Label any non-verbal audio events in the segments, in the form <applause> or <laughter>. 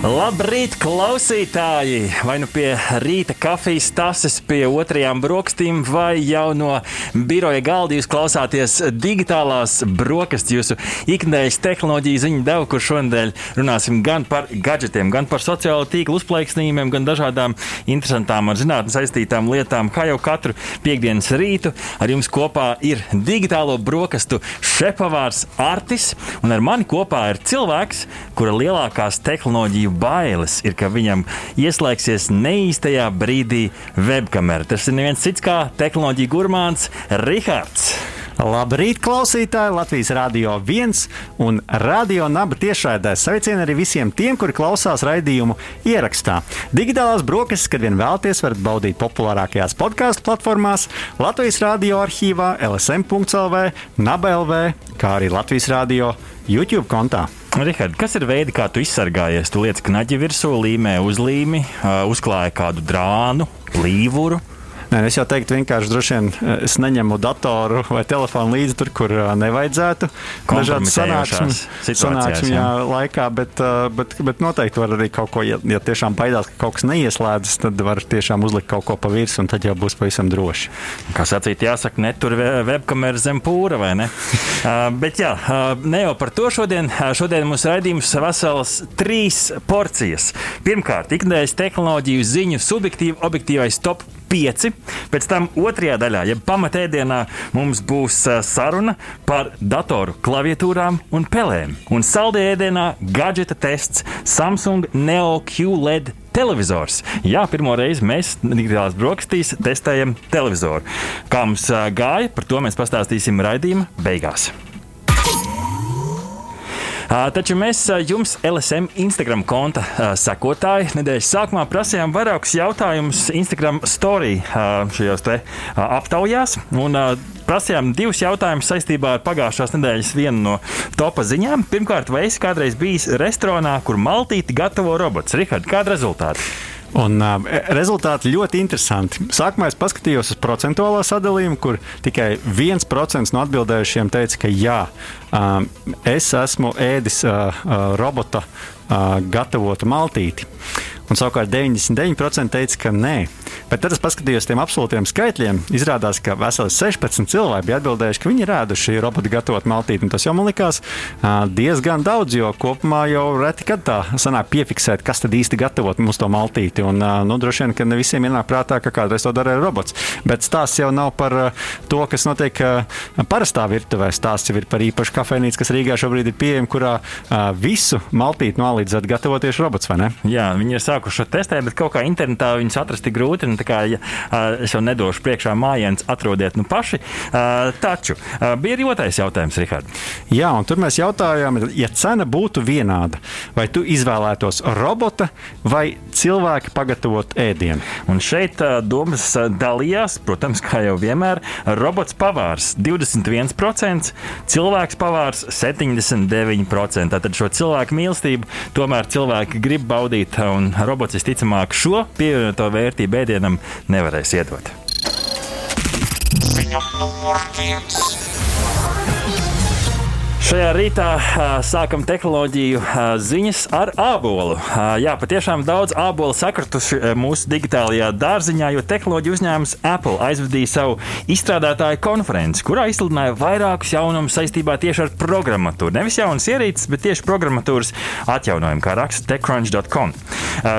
Labrīt, klausītāji! Vai nu pie rīta kafijas tases, pie otrajām brokastīm, vai jau no biroja galda jūs klausāties digitālās brokastis, jūsu ikdienas tehnoloģiju ziņu devu, kur šonadēļ runāsim gan par gadgetiem, gan par sociālo tīklu uzplaiksnījumiem, gan dažādām interesantām ar zinātnē saistītām lietām. Kā jau katru piekdienas rītu ar jums kopā ir digitālo brokastu šefpavārs Artis, un ar mani kopā ir cilvēks, kura lielākās tehnoloģiju bailes ir, ka viņam ieslēgsies neīstajā brīdī webkamera. Tas ir neviens cits kā tehnoloģija gurmāns Rihards. Labrīt, klausītāji! Latvijas Rādio 1 un Radio Naba tiešraidē sveicieni arī visiem tiem, kuri klausās raidījumu ierakstā. Digitālās brokastis, kad vien vēlaties, varat baudīt populārākajās podkāstu platformās, Latvijas Rādio arhīvā, LSM.CLV, NABLV, kā arī Latvijas Rādio YouTube kontā. Rihard, kas ir veidi, kā tu izsargājies? Tu liec knaģi virsū, līmē uzlīmi, uzklāja kādu drānu, plīvuru. Nē, es jau teiktu, vienkārši droši vien es neņemu datoru vai telefonu līdzi tur, kur nevajadzētu. Dažādas sanāksmes, sanāksmes jā, laikā, bet, bet, bet noteikti var arī kaut ko, ja, ja tiešām baidās, ka kaut kas neieslēdzas, tad var tiešām uzlikt kaut ko pa virsmu, un tad jau būs pavisam droši. Kā sacīt, jāsaka, netur webkameras zem pūra, vai ne? <laughs> bet jā, ne jau par to šodien. Šodien mums raidījums veselas trīs porcijas. Pirmkārt, ikdienas tehnoloģiju ziņu subjektīvi objektīvais top 5. Pēc tam otrajā daļā, ja pamatēdienā, mums būs saruna par datoru klaviatūrām un pelēm. Un saldējēdienā gadgeta tests Samsung Neo QLED televizors. Jā, pirmo reizi mēs digitālās brokastīs testējam televizoru. Kā mums gāja, par to mēs pastāstīsim raidījuma beigās. Taču mēs jums, LSM Instagram konta sekotāji, nedēļas sākumā prasījām vairākus jautājumus Instagram story šajos aptaujās. Un, prasījām divus jautājumus saistībā ar pagājušās nedēļas vienu no topa ziņām. Pirmkārt, vai esi kādreiz bijis restorānā, kur maltīti gatavo robots? Rihard, kāda rezultāti? Un, uh, rezultāti ļoti interesanti. Sākumā es paskatījos uz procentuālo sadalījumu, kur tikai 1% no atbildējušiem teica, ka jā, uh, es esmu ēdis uh, uh, robota uh, gatavotu maltīti. Un savukārt 99% teica, ka nē. Bet tad es paskatījos tiem absolūtiem skaitļiem. Izrādās, ka veseli 16 cilvēki bija atbildējuši, ka viņi ir ēduši robotu gatavot maltīti. Tas jau man likās diezgan daudz, jo kopumā jau reti kad tā sanāk piefiksēt, kas tad īsti gatavot mums to maltīti. Un, nu, droši vien, ka ne visiem ienāk prātā, ka kādreiz to darīja robots. Bet stāsts jau nav par to, kas notiek parastā virtuvē. Stāsts jau ir par īpašu kafejnīcu, kas Rīgā šobrīd ir pieejama, kurā visu maltīti nolīdzēt gatavo tieši robots, vai ne? Jā, viņi ir sākuši testēt, bet kaut kā internetā viņus atrast tik grūti. Kā, ja, es jau nedošu priekšā mājienas, atrodiet nu paši. Taču bija arī otrais jautājums, Rihard. Jā, un tur mēs jautājām, ja cena būtu vienāda, vai tu izvēlētos robota vai cilvēku pagatavot ēdienu? Un šeit domas dalījās, protams, kā jau vienmēr, robots pavārs 21%, cilvēks pavārs 79%. Tātad šo cilvēku mīlestību tomēr cilvēki grib baudīt, un robots visticamāk šo pievienoto vērtību ēdienam nevarēs iedot. Ziņa numur viens. Šajā rītā sākam tehnoloģiju ziņas ar ābolu. Jā, patiešām daudz ābolu sakratuši mūsu digitālajā dārziņā, jo tehnoloģiju uzņēmums Apple aizvadīja savu izstrādātāju konferenci, kurā izsludināja vairākus jaunumus saistībā tieši ar programmatūru. Nevis jaunas ierīces, bet tieši programmatūras atjaunojumu, kā raksta techcrunch.com.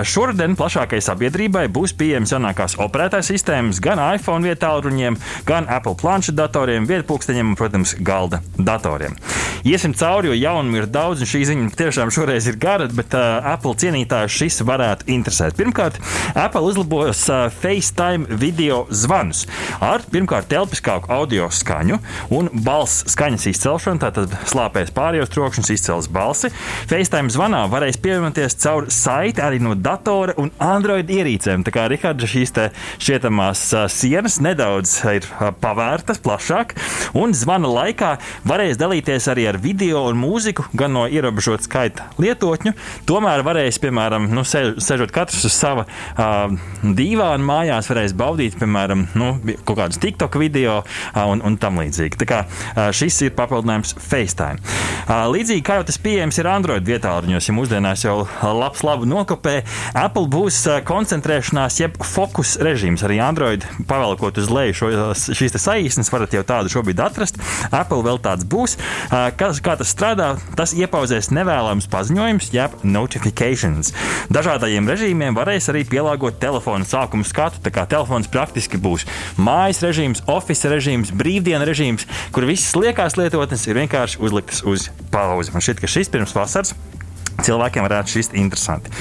Šoruden plašākai sabiedrībai būs pieejamas jaunākās operētājas sistēmas gan iPhone vietāluņiem, gan Apple planšetdatoriem, vietpūksteņiem un, protams, galda datoriem. Iesim cauri, jo jaunumu ir daudz, un šī ziņa tiešām šoreiz ir gara, bet uh, Apple cienītājus šis varētu interesēt. Pirmkārt, Apple uzlabos uh, FaceTime video zvanus ar pirmkārt telpiskāku audio skaņu un balss skaņas izcelšanu. Tātad slāpēs pārējos trokšņus, izcels balsi. FaceTime zvanā varēs pievienoties caur saiti arī no datora un Android ierīcēm. Tā kā Rihards šīs šķietamās uh, sienas nedaudz ir uh, pavērtas plašāk, un zvana laikā varēs dalīties arī arī ar video un mūziku, gan no ierobežota skaita lietotņu. Tomēr varēs, piemēram, nu, sežot katrs uz sava uh, dīvāna mājās, varēs baudīt, piemēram, nu, kaut kādus TikTok video uh, un, un tam līdzīgi. Tā kā uh, šis ir papildinājums FaceTime. Uh, līdzīgi kā jau tas pieejams ir Android vietāluņos, ja mūsdienās jau labs labu nokopē, Apple būs uh, koncentrēšanās jeb fokus režīms. Arī Android pavelkot uz leju šo, šīs saīsnes, varat jau tādu šobrīd atrast. Apple vēl tāds būs. Kas, kā tas strādā, tas iepauzēs nevēlams paziņojums, jeb notifications. Dažādajiem režīmiem varēs arī pielāgot telefonu sākuma skatu. Tā kā telefons praktiski būs mājas režīms, oficiāls režīms, brīvdienu režīms, kur visas liekās lietotnes ir vienkārši uzliktas uz pauzi. Man šķiet, ka šis pirms vasaras Cilvēkiem varētu šis interesanti.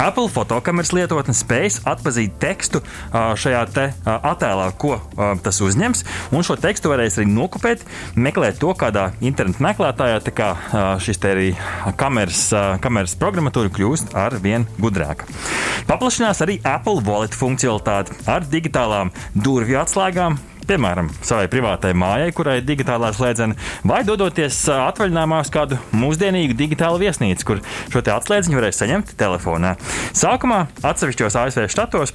Apple fotokameras lietotne spējas atpazīt tekstu šajā attēlā, ko tas uzņems, un šo tekstu varēs arī nokopēt, meklēt to kādā internetu meklētājā. Tā kā šis te arī kameras, kameras programmatūra kļūst ar vien gudrāka. Paplašinās arī Apple Wallet funkcionalitāte ar digitālām durvju atslēgām piemēram, savai privātai mājai, kurai ir digitālā slēdzene, vai dodoties atvaļinājumā uz kādu mūsdienīgu digitālu viesnīcu, kur šo atslēdziņu varēs saņemt telefonā. Sākumā atsevišķos ASV štatos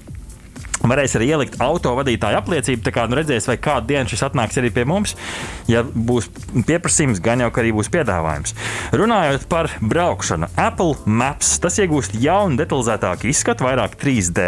Varēs arī ielikt auto vadītāju apliecību, tā kā nu redzēs, vai kādu dienu šis atnāks arī pie mums. Ja būs pieprasījums, gan jau arī būs piedāvājums. Runājot par braukšanu, Apple Maps tas iegūst jaunu, detalizētāku izskatu, vairāk 3D.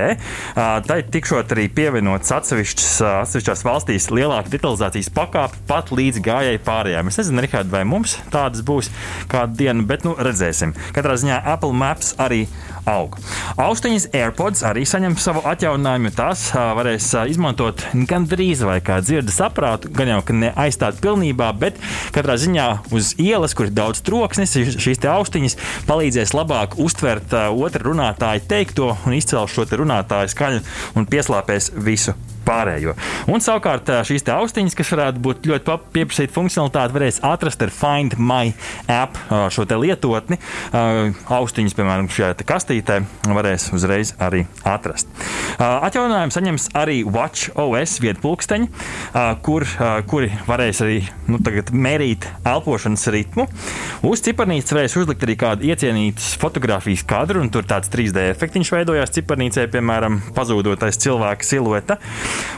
Tai tikšot arī pievienots atsevišķās valstīs lielāka detalizācijas pakāpe pat līdz gājēji pārējām. Es nezinu, Rihard, vai mums tādas būs kādu dienu, bet nu redzēsim. Katrā ziņā Apple Maps arī aug. Austiņas AirPods arī saņem savu atjauninājumu tās varēs izmantot gan drīz vai kā dzirdes aprātu, gan jau ne aizstāt pilnībā, bet katrā ziņā uz ielas, kur ir daudz troksnis, šīs austiņas palīdzēs labāk uztvert otru runātāju teikto un izcelt šo runātāju skaņu un pieslāpēs visu pārējo. Un savukārt šīs austiņas, kas varētu būt ļoti pieprasīta funkcionalitāte, varēs atrast ar Find My app šo lietotni. Austiņas, piemēram, šajā kastītē varēs uzreiz arī atrast. Atjauninājumu saņems arī Watch OS vietpulksteņi, kur, kuri varēs arī nu, mērīt elpošanas ritmu. Uz ciparnīcas varēs uzlikt arī kādu iecienītu fotografijas kadru, un tur tāds 3D efektiņš veidojās ciparnīcē, piemēram, pazūdotais cilvēka silueta.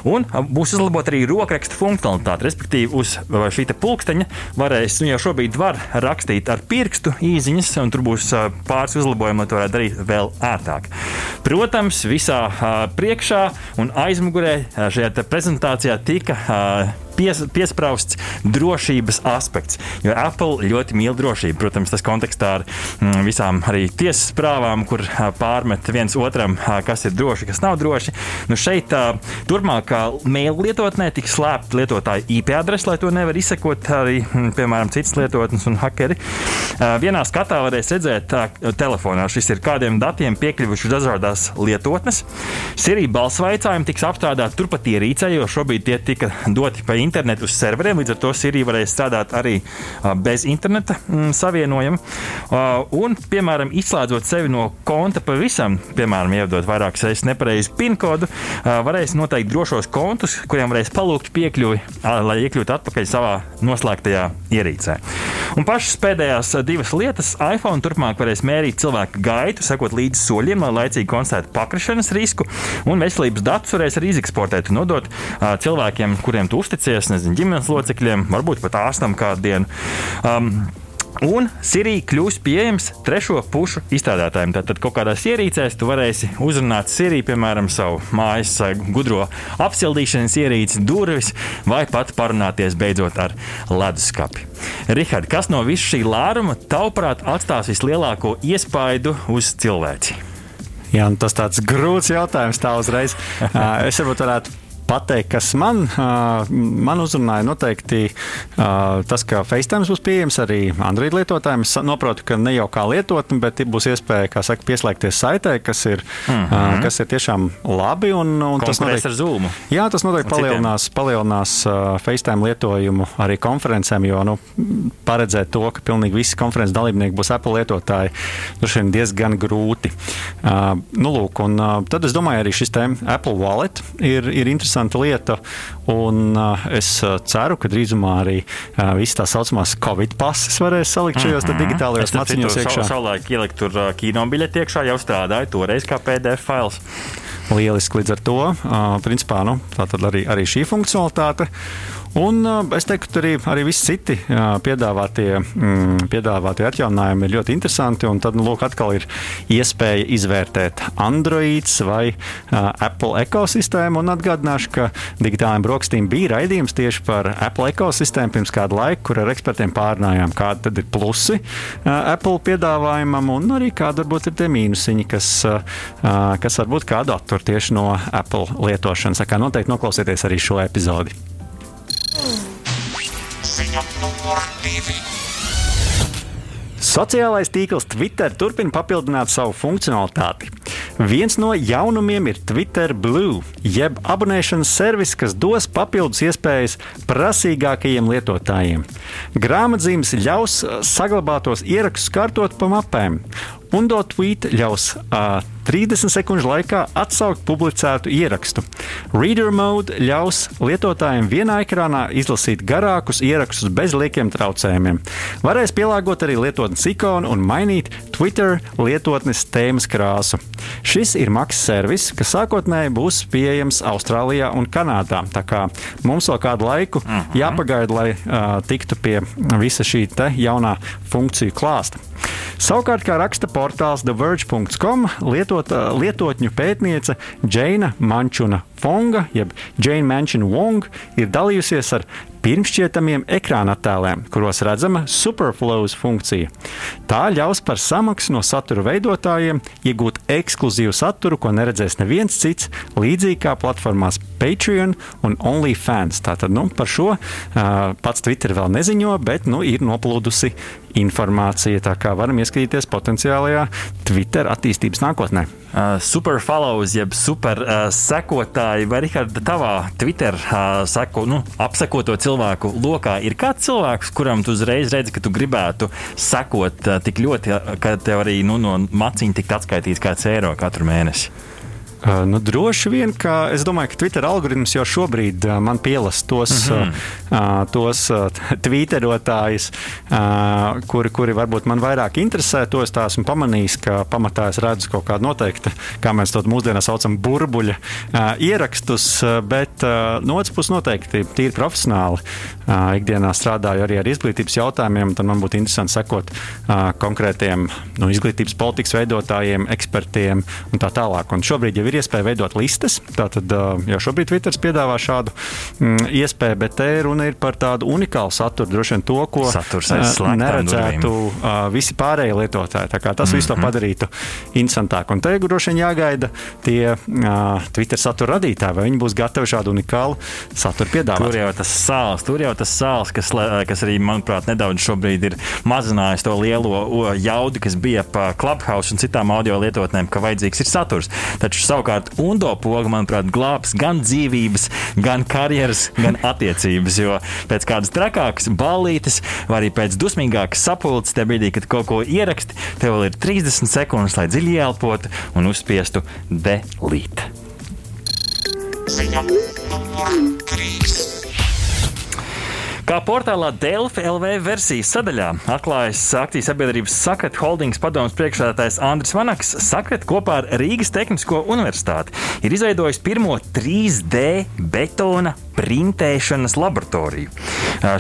Un būs uzlabota arī rokraksta funkcionalitāte, respektīvi, uz šī pulksteņa varēs, nu jau šobrīd var rakstīt ar pirkstu īsiņas, un tur būs pāris uzlabojumi, lai to varētu darīt vēl ērtāk. Protams, visā priekšā un aizmugurē šajā prezentācijā tika pies, piesprāstīts drošības aspekts. Jo Apple ļoti mīl drošību. Protams, tas kontekstā ar mm, visām arī tiesas prāvām, kur pārmet viens otram, kas ir droši, kas nav droši. Nu šeit turpmāk mail lietotnē tiks slēpta lietotāja IP adrese, lai to nevar izsekot arī, mm, piemēram, citas lietotnes un hakeri. Vienā skatā varēs redzēt telefonā, šis ir kādiem datiem piekļuvuši dažādās lietotnes. Sirija balss vaicājumi tiks apstrādāti turpat ierīcē, jo šobrīd tie tika doti pa internetu uz serveriem. Līdz ar to Sirija varēs strādāt arī bez interneta mm, savienojuma. Un, piemēram, izslēdzot sevi no konta pavisam, piemēram, ievadot vairākas reizes nepareizu PIN kodu, varēs noteikt drošos kontus, kuriem varēs palūgt piekļuvi, lai iekļūtu atpakaļ savā noslēgtajā ierīcē. Un pašas pēdējās divas lietas - iPhone turpmāk varēs mērīt cilvēku gaitu, sekot līdzi soļiem, lai laicīgi konstatētu pakrišanas risku, un veselības datus varēs arī izeksportēt un nodot cilvēkiem, kuriem tu uzticies tuvoties nezinu, ģimenes locekļiem, varbūt pat ārstam kādu dienu. Um, Un Sirija kļūs pieejams trešo pušu izstrādātājiem. Tad kaut kādās ierīcēs tu varēsi uzrunāt Siriju, piemēram, savu mājas gudro apsildīšanas ierīci, durvis, vai pat parunāties beidzot ar leduskapi. Rihard, kas no visa šī lāruma tavuprāt atstās vislielāko iespaidu uz cilvēci? Jā, nu tas tāds grūts jautājums tā uzreiz. <laughs> es varbūt varētu pateikt, kas man, man uzrunāja. Noteikti tas, ka FaceTime būs pieejams arī Android lietotājiem. Es saprotu, ka ne jau kā lietotne, bet būs iespēja, saka, pieslēgties saitē, kas ir, mm -hmm. kas ir tiešām labi. Un, un tas noteikti ar Zoom. Jā, tas noteikti palielinās, palielinās FaceTime lietojumu arī konferencēm, jo nu, paredzēt to, ka pilnīgi visi konferences dalībnieki būs Apple lietotāji, droši vien diezgan grūti. Uh, nu, lūk, un, uh, tad es domāju, arī šis Apple Wallet ir, ir interesants interesanta lieta. Un uh, es ceru, ka drīzumā arī uh, visas tā saucamās Covid pases varēs salikt šajos mm -hmm. digitālajos maciņos iekšā. Savulaik ielikt tur uh, kino biļeti iekšā jau strādāja toreiz kā PDF fails. Lieliski līdz ar to. Uh, principā, nu, tā tad arī, arī šī funkcionalitāte. Un es teiktu, arī, arī visi citi piedāvātie, mm, piedāvātie atjauninājumi ir ļoti interesanti. Tad, nu, lūk, atkal ir iespēja izvērtēt Android vai uh, Apple ekosistēmu. Un atgādināšu, ka digitālajiem brokastīm bija raidījums tieši par Apple ekosistēmu pirms kāda laika, kur ar ekspertiem pārnājām, kādi ir plusi uh, Apple piedāvājumam un arī kādi varbūt ir tie mīnusiņi, kas, uh, kas varbūt kādu attur tieši no Apple lietošanas. Tā kā noteikti noklausieties arī šo epizodi. Sociālais tīkls Twitter turpina papildināt savu funkcionalitāti. Viens no jaunumiem ir Twitter Blue, jeb abonēšanas servis, kas dos papildus iespējas prasīgākajiem lietotājiem. Grāmatzīmes ļaus saglabātos ierakstus kartot pa mapēm, un dot tweet ļaus uh, 30 sekundžu laikā atsaukt publicētu ierakstu. Reader mode ļaus lietotājiem vienā ekrānā izlasīt garākus ierakstus bez liekiem traucējumiem. Varēs pielāgot arī lietotnes ikonu un mainīt Twitter lietotnes tēmas krāsu. Šis ir maksas servis, kas sākotnēji būs pieejams Austrālijā un Kanādā. Tā kā mums vēl kādu laiku uh mhm. -huh. jāpagaida, lai uh, tiktu pie visa šī jaunā funkciju klāsta. Savukārt, kā raksta portāls TheVerge.com, lietot, lietotņu pētniece Džeina Mančuna Fonga, jeb Džeina Mančuna Wong, ir dalījusies ar pirmšķietamiem ekrāna attēliem, kuros redzama superflows funkcija. Tā ļaus par samaksu no satura veidotājiem iegūt ekskluzīvu saturu, ko neredzēs neviens cits, līdzīgi kā platformās Patreon un OnlyFans. Tātad nu, par šo uh, pats Twitter vēl neziņo, bet nu, ir noplūdusi informācija. Tā kā varam ieskatīties potenciālajā Twitter attīstības nākotnē. Uh, super follows, jeb super uh, sekotāji, vai Rihards, tavā Twitter uh, seko, nu, apsekoto cilvēku lokā ir kāds cilvēks, kuram tu uzreiz redzi, ka tu gribētu sekot uh, tik ļoti, ka tev arī nu, no maciņa tikt atskaitīts kāds eiro katru mēnesi? Uh, nu, droši vien, ka es domāju, ka Twitter algoritms jau šobrīd uh, man pielasa tos, mm -hmm. uh, tos <laughs> uh, twitterotājus, uh, kuri, kuri varbūt man vairāk interesē. To es esmu pamanījis, ka pamatā es redzu kaut kādu noteiktu, kā mēs to mūsdienās saucam, burbuļa uh, ierakstus, bet uh, no otras puses noteikti tīri profesionāli. Uh, ikdienā strādāju arī ar izglītības jautājumiem, tad man būtu interesanti sekot uh, konkrētiem nu, izglītības politikas veidotājiem, ekspertiem un tā tālāk. Un šobrīd jau ir ir iespēja veidot listes. Tātad jau šobrīd Twitter piedāvā šādu mm, iespēju, bet te runa ir par tādu unikālu saturu, droši vien to, ko neredzētu uh, visi pārējie lietotāji. Tas mm -hmm. viss to mhm. padarītu interesantāk. Un te droši vien jāgaida tie uh, Twitter satura radītāji, vai viņi būs gatavi šādu unikālu saturu piedāvāt. Tur jau tas sāls, tur jau tas sāls, kas, kas arī, manuprāt, nedaudz šobrīd ir mazinājis to lielo jaudu, kas bija pa Clubhouse un citām audio lietotnēm, ka vajadzīgs ir saturs. Taču savukārt Undo poga, manuprāt, glābs gan dzīvības, gan karjeras, gan attiecības. Jo pēc kādas trakākas ballītes vai arī pēc dusmīgākas sapulces, tajā brīdī, kad kaut ko ieraksti, tev vēl ir 30 sekundes, lai dziļi elpotu un uzspiestu delete. Ziņa numur 3. Kā portālā Delfi LV versijas sadaļā atklājas akcijas sabiedrības Sakret Holdings padomus priekšsēdētājs Andris Vanaks, Sakret kopā ar Rīgas Tehnisko universitāti ir izveidojis pirmo 3D betona printēšanas laboratoriju.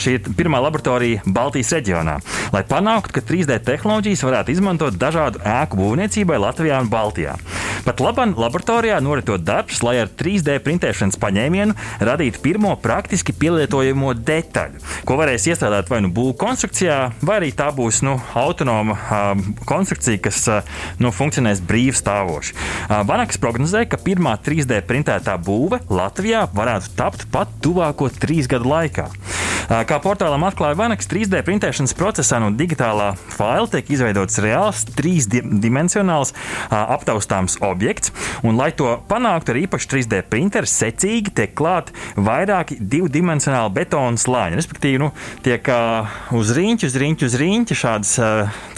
Šī ir pirmā laboratorija Baltijas reģionā, lai panāktu, ka 3D tehnoloģijas varētu izmantot dažādu ēku būvniecībai Latvijā un Baltijā. Pat labam laboratorijā noritot darbs, lai ar 3D printēšanas paņēmienu radītu pirmo praktiski pielietojamo detaļu, ko varēs iestrādāt vai nu būvniecībā konstrukcijā, vai arī tā būs nu, autonoma uh, konstrukcija, kas uh, nu, funkcionēs brīvi stāvoši. Uh, Banaks prognozē, ka pirmā 3D printētā būve Latvijā varētu tapt pat tuvāko trīs gadu laikā. Kā portālam atklāja Vanaks, 3D printēšanas procesā no digitālā faila tiek izveidots reāls trīsdimensionāls aptaustāms objekts. Un, lai to panāktu ar īpašu 3D printeru, secīgi tiek klāti vairāki divdimensionāli betona slāņi. Respektīvi, nu, tiek uz rīņķa, uz rīņķa, uz rīņķa šādas,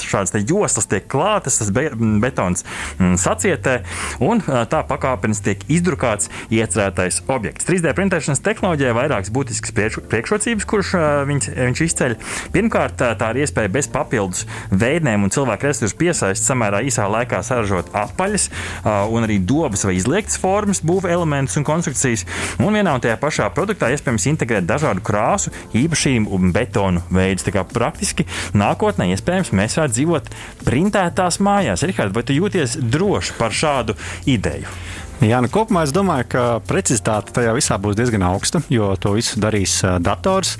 šādas joslas tiek klātas, tas be, betons sacietē, un tā pakāpenes tiek izdrukāts iecerētais objekts. 3D printēšanas tehnoloģijā vairākas būtiskas priekšrocības, kuras viņš, viņš izceļ. Pirmkārt, tā ir iespēja bez papildus veidnēm un cilvēku resursu piesaist samērā īsā laikā saražot apaļas un arī dobas vai izliektas formas, būvniecības elementus un konstrukcijas. Un vienā un tajā pašā produktā iespējams integrēt dažādu krāsu, īpašību un betonu veidus. Tā kā praktiski nākotnē iespējams mēs varētu dzīvot printētās mājās. Rihard, vai tu jūties droši par šādu ideju? Jā, nu kopumā es domāju, ka precizitāte tajā visā būs diezgan augsta, jo to visu darīs dators,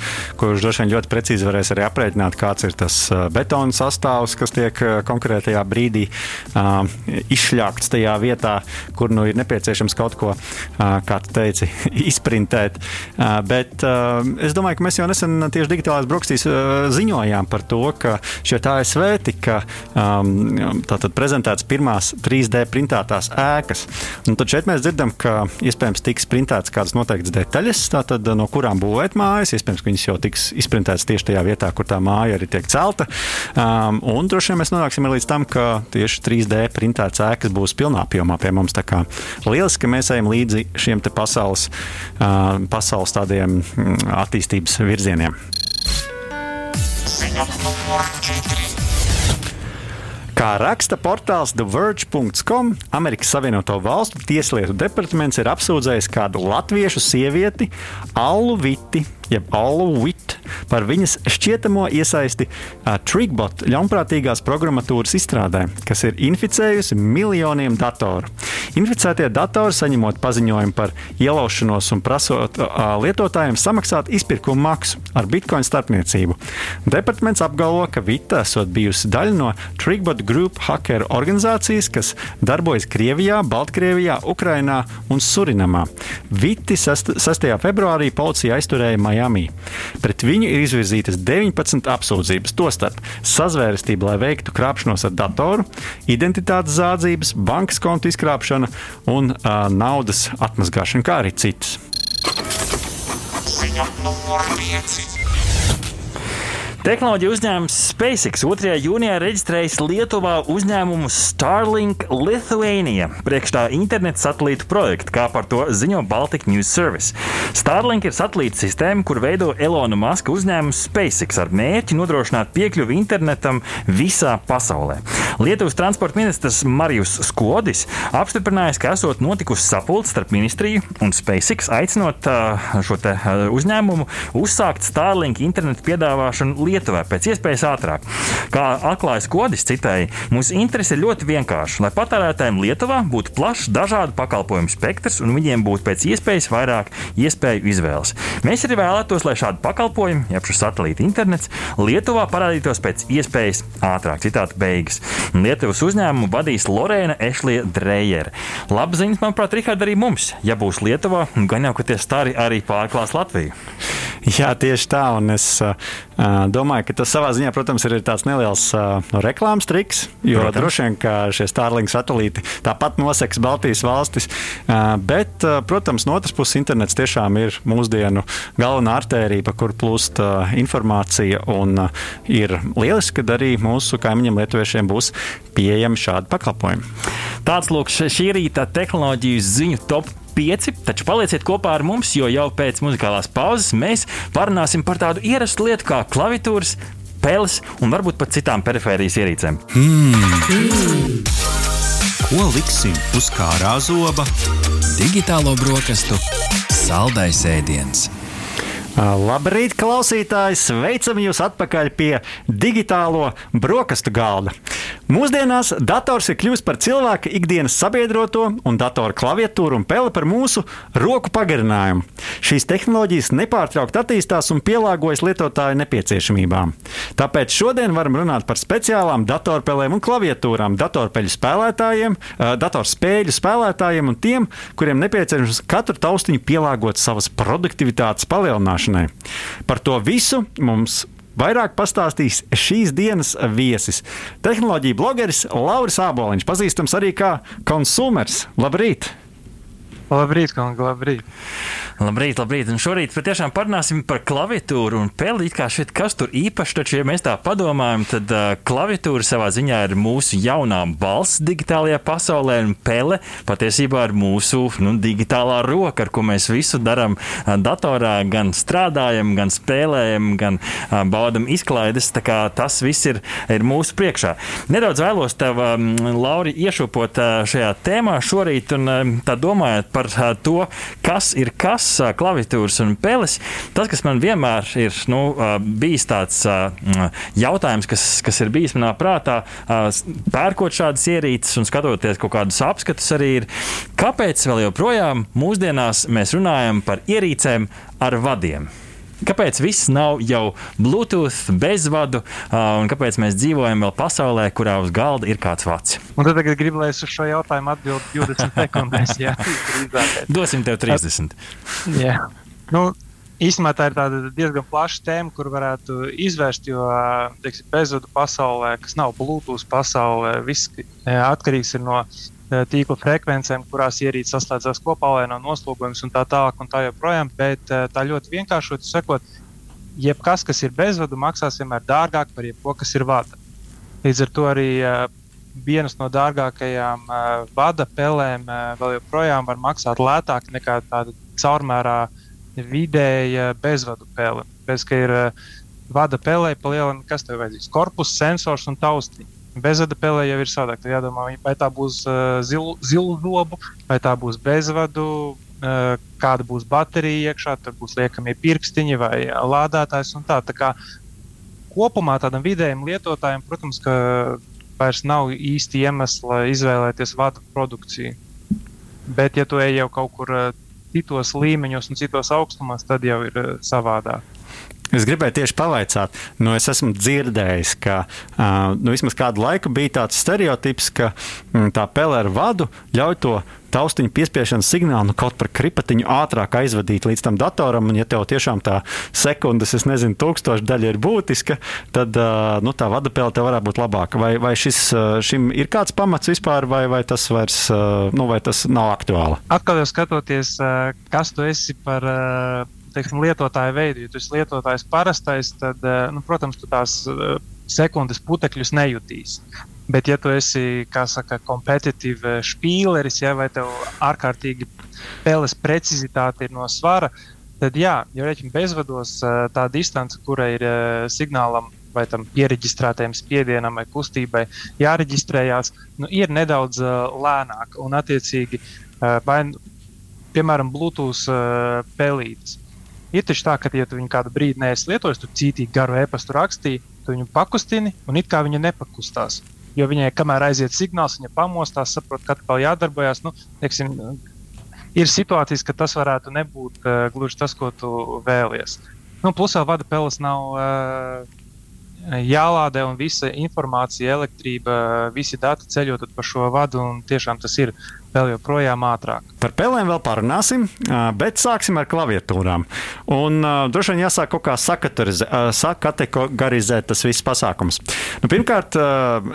kurš droši vien ļoti precīzi varēs arī aprēķināt, kāds ir tas betona sastāvs, kas tiek konkrētajā brīdī uh, izšļākts tajā vietā, kur nu ir nepieciešams kaut ko, uh, kā tu teici, <laughs> izprintēt. Uh, bet uh, es domāju, ka mēs jau nesen tieši digitālās brokastīs uh, ziņojām par to, ka šeit ASV tika um, prezentētas pirmās 3D printētās ēkas. Un tad šeit mēs dzirdam, ka iespējams tiks printētas kādas noteiktas detaļas, tātad, no kurām būvēt mājas. Iespējams, ka viņas jau tiks izprintētas tieši tajā vietā, kur tā māja arī tiek celta. Um, un droši vien mēs nonāksim līdz tam, ka tieši 3D printētas ēkas būs pilnā apjomā pie mums. Tā kā lieliski, ka mēs ejam līdzi šiem pasaules, uh, pasaules tādiem mm, attīstības virzieniem. Ziņa numur 4. Kā raksta portāls TheVerge.com, Amerikas Savienoto Valstu Tieslietu departaments ir apsūdzējis kādu latviešu sievieti, Allu Viti, jeb Allu Viti, par viņas šķietamo iesaisti uh, Trigbot ļaunprātīgās programmatūras izstrādē, kas ir inficējusi miljoniem datoru. Inficētie datori, saņemot paziņojumu par ielaušanos un prasot uh, lietotājiem samaksāt izpirkuma maksu ar bitkoinu starpniecību. Departaments apgalvo, ka Vita esot bijusi daļa no Trigbot Group hakeru organizācijas, kas darbojas Krievijā, Baltkrievijā, Ukrainā un Surinamā. Viti 6. februārī policija aizturēja Miami. Pret viņu ir izvirzītas 19 apsūdzības, tostarp sazvērestība, lai veiktu krāpšanos ar datoru, identitātes zādzības, bankas kontu izkrāpšana un uh, naudas atmazgāšana, kā arī citas. Ziņa numur 5. Tehnoloģija uzņēmums SpaceX 2. jūnijā reģistrējis Lietuvā uzņēmumu Starlink Lithuania priekšā interneta satelītu projektu, kā par to ziņo Baltic News Service. Starlink ir satelīta sistēma, kur veido Elona Maska uzņēmums SpaceX ar mērķi nodrošināt piekļuvi internetam visā pasaulē. Lietuvas transporta ministrs Marijus Skodis apstiprinājis, ka esot notikusi sapulce starp ministriju un SpaceX, aicinot šo uzņēmumu uzsākt Starlink internetu piedāvāšanu Lietuvā. Lietuvai pēc iespējas ātrāk. Kā atklājas Kodis citēji, mūsu interese ir ļoti vienkārša, lai patērētājiem Lietuvā būtu plašs dažādu pakalpojumu spektrs un viņiem būtu pēc iespējas vairāk iespēju izvēles. Mēs arī vēlētos, lai šādi pakalpojumi, jeb šis satelīta internets, Lietuvā parādītos pēc iespējas ātrāk. Citāta beigas. Lietuvas uzņēmumu vadīs Lorēna Ešlija Drejere. Labas ziņas, manuprāt, Rihard, arī mums. Ja būs Lietuvā, gan jau, ka tie stari arī pārklās Latviju. Jā, tieši tā. Un es domāju, ka tas savā ziņā, protams, ir tāds neliels uh, reklāmas triks. Jo protams. droši vien, ka šie Starlink satelīti tāpat noseks Baltijas valstis. Bet, protams, no otras puses, internets tiešām ir mūsdienu galvenā artērija, pa kuru plūst informācija. Un ir lieliski, ka arī mūsu kaimiņiem lietuviešiem būs pieejami šādi pakalpojumi. Tāds lūk, šī rīta tehnoloģiju ziņu top 5, taču palieciet kopā ar mums, jo jau pēc muzikālās pauzes mēs parunāsim par tādu ierastu lietu kā klavitūras, peles un varbūt pat citām perifērijas ierīcēm. Hmm. Hmm. Ko liksim uz kārā zoba? Digitālo brokastu saldais ēdiens. Labrīt, klausītāji! Sveicam jūs atpakaļ pie digitālo brokastu galda. Mūsdienās dators ir kļuvis par cilvēka ikdienas sabiedroto, un datora klaviatūra un pele par mūsu roku pagarinājumu. Šīs tehnoloģijas nepārtraukti attīstās un pielāgojas lietotāju nepieciešamībām. Tāpēc šodien varam runāt par speciālām datorpelēm un klaviatūrām, datorpeļu spēlētājiem, datorspēļu spēlētājiem un tiem, kuriem nepieciešams katru taustiņu pielāgot savas produktivitātes palielināšanai. Par to visu mums Vairāk pastāstīs šīs dienas viesis. Tehnoloģija blogeris Lauris Āboliņš, pazīstams arī kā konsumers. Labrīt! Labrīt, kungi, labrīt! Labrīt, labrīt. Un šorīt patiešām parunāsim par klaviatūru un peli. Kā šeit kas tur īpaši, taču, ja mēs tā padomājam, tad uh, klaviatūra savā ziņā ir mūsu jaunā balss digitālajā pasaulē, un pele patiesībā ir mūsu nu, digitālā roka, ar ko mēs visu darām uh, datorā, gan strādājam, gan spēlējam, gan uh, baudam izklaides. Tas viss ir, ir mūsu priekšā. Nedaudz vēlos tev, um, Lauri, iešūpot uh, šajā tēmā šorīt, un uh, tā domājot par to, kas ir kas klaviatūras un peles. Tas, kas man vienmēr ir nu, bijis tāds jautājums, kas, kas ir bijis manā prātā, pērkot šādas ierīces un skatoties kaut kādus apskatus, arī ir, kāpēc vēl joprojām mūsdienās mēs runājam par ierīcēm ar vadiem. Kāpēc viss nav jau Bluetooth, bezvadu, un kāpēc mēs dzīvojam vēl pasaulē, kurā uz galda ir kāds vats? Un tad tagad gribu, lai es uz šo jautājumu atbildētu 20 <laughs> sekundēs. Jā, Dosim tev 30. jā. Nu, Īstenībā tā ir diezgan plaša tēma, kur varētu izvērst, jo teiksim, bezvadu pasaulē, kas nav Bluetooth pasaulē, viss atkarīgs no tīkla frekvencēm, kurās ierīces saslēdzās kopā, lai nav noslogojums un tā tālāk un tā joprojām. Bet eh, tā ļoti vienkāršot sakot, jebkas, kas ir bezvadu, maksās vienmēr dārgāk par jebko, kas ir vada. Līdz ar to arī uh, vienas no dārgākajām vada pelēm vēl joprojām var maksāt lētāk nekā tāda caurmērā vidēja bezvadu pele. Ka ir vada pelē, palielināt, kas tev vajadzīgs - korpus, sensors un taustiņa. Bezvada pelē jau ir savādāk. Tad jādomā, vai tā būs uh, zilu, zilu zobu, vai tā būs bezvadu, uh, kāda būs baterija iekšā, tur būs liekamie pirkstiņi vai lādētājs tā. tā kā, kopumā tādam vidējam lietotājam, protams, ka vairs nav īsti iemesla izvēlēties vadu produkciju. Bet, ja tu ej jau kaut kur uh, citos līmeņos un citos augstumos, tad jau ir savādāk. Es gribēju tieši pavaicāt, nu, es esmu dzirdējis, ka nu, vismaz kādu laiku bija tāds stereotips, ka mm, tā pele ar vadu ļauj to taustiņu piespiešanas signālu nu, kaut par kripatiņu ātrāk aizvadīt līdz tam datoram. Un, ja tev tiešām tā sekundes, es nezinu, tūkstoša daļa ir būtiska, tad nu, tā vadapēle tev varētu būt labāka. Vai, vai šis, šim ir kāds pamats vispār, vai, vai tas vairs nu, vai tas nav aktuāli? Atkal jau skatoties, kas tu esi par. Teiksim, lietotāja veidu. Ja tu esi lietotājs parastais, tad, eh, nu, protams, tu tās eh, sekundes putekļus nejutīs. Bet, ja tu esi, kompetitīvs spīleris, ja, vai tev ārkārtīgi spēles precizitāte ir no svara, tad, jā, ja rēķina bezvados, eh, tā distance, kura ir signālam vai tam pieregistrētajam spiedienam vai kustībai jāreģistrējās, nu, ir nedaudz uh, lēnāka. Un, attiecīgi, uh, vai, piemēram, Bluetooth uh, pelītes. Ir taču tā, ka, ja tu viņu kādu brīdi neesi lietojis, tu cītīgi garu e-pastu rakstīji, tu viņu pakustini un it kā viņa nepakustās. Jo viņai, kamēr aiziet signāls, viņa pamostās, saprot, ka atkal jādarbojas. Nu, teiksim, ir situācijas, ka tas varētu nebūt uh, gluži tas, ko tu vēlies. Nu, plus vēl vada peles nav uh, jālādē un visa informācija, elektrība, visi dati ceļot pa šo vadu. Tiešām tas ir vēl joprojām ātrāk. Par pelēm vēl parunāsim, bet sāksim ar klaviatūrām. Un uh, droši vien jāsāk kaut kā sakategorizēt tas viss pasākums. Nu, pirmkārt, uh,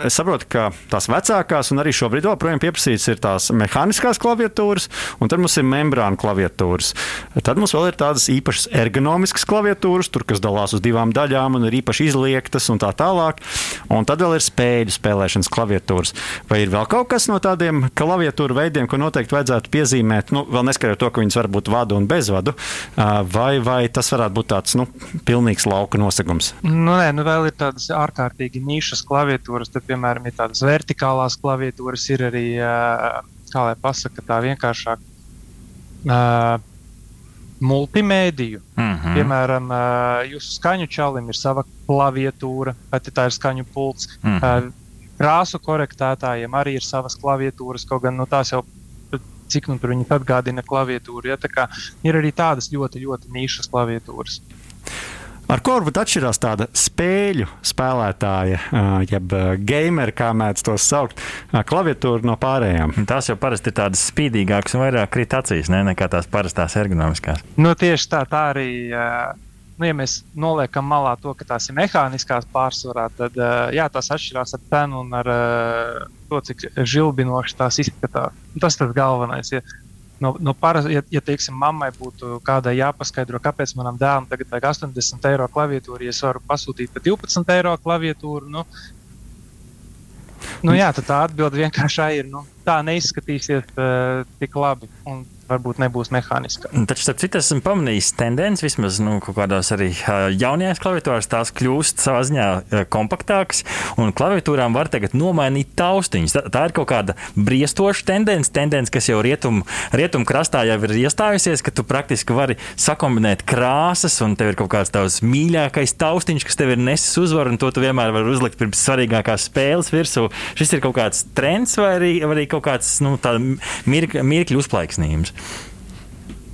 es saprotu, ka tās vecākās un arī šobrīd joprojām pieprasītas ir tās mehāniskās klaviatūras, un tad mums ir membrāna klaviatūras. Tad mums vēl ir tādas īpašas ergonomiskas klaviatūras, tur, kas dalās uz divām daļām un ir īpaši izliektas un tā tālāk. Un tad vēl ir spēļu spēlēšanas klaviatūras. Vai ir vēl kaut kas no tādiem klaviatūru veidiem, ko noteikti vajadzētu piezīmēt, nu, vēl neskatoties to, ka viņas var būt vadu un bezvadu, vai, vai tas varētu būt tāds nu, pilnīgs lauka nosegums? Nu, nē, nu vēl ir tādas ārkārtīgi nišas klaviatūras, tad, piemēram, ir tādas vertikālās klaviatūras, ir arī, kā lai pasaka, tā vienkāršāk. Uh, multimēdiju. Mm -hmm. Piemēram, jūsu skaņu čalim ir sava klaviatūra, pati tā ir skaņu pults. Mm -hmm. Krāsu korektētājiem arī ir savas klaviatūras, kaut gan nu, tās jau cik nu tur viņi atgādina klaviatūru. Ja? Ir arī tādas ļoti, ļoti nišas klaviatūras. Ar ko varbūt atšķirās tāda spēļu spēlētāja, jeb gameru, kā mēdz tos saukt, klaviatūra no pārējām? Tās jau parasti ir tādas spīdīgākas un vairāk krīt acīs ne, nekā tās parastās ergonomiskās. Nu, tieši tā, tā arī. Nu, ja mēs noliekam malā to, ka tās ir mehāniskās pārsvarā, tad jā, tās atšķirās ar cenu un ar to, cik žilbinoši tās izskatās. Tas ir tas galvenais. Ja no, no paras, ja, ja teiksim, mammai būtu kādai jāpaskaidro, kāpēc manam dēlam tagad vajag 80 eiro klaviatūru, ja es varu pasūtīt par 12 eiro klaviatūru, nu, nu jā, tā atbilde vienkārši ir, nu, tā neizskatīsies uh, tik labi. Un varbūt nebūs mehāniska. Taču, starp citu, esmu pamanījis tendenci, vismaz nu, kādās arī jaunajās klaviatūrās, tās kļūst savā ziņā kompaktākas, un klaviatūrām var tagad nomainīt taustiņus. Tā, tā ir kaut kāda briestoša tendence, tendence kas jau rietumu rietum krastā jau ir iestājusies, ka tu praktiski vari sakombinēt krāsas, un tev ir kaut kāds tavs mīļākais taustiņš, kas tev ir nesis uzvaru, un to tu vienmēr vari uzlikt pirms svarīgākās spēles virsū. Šis ir kaut kāds trends vai arī, vai arī kaut kāds nu, mirkļu uzplaiksnījums.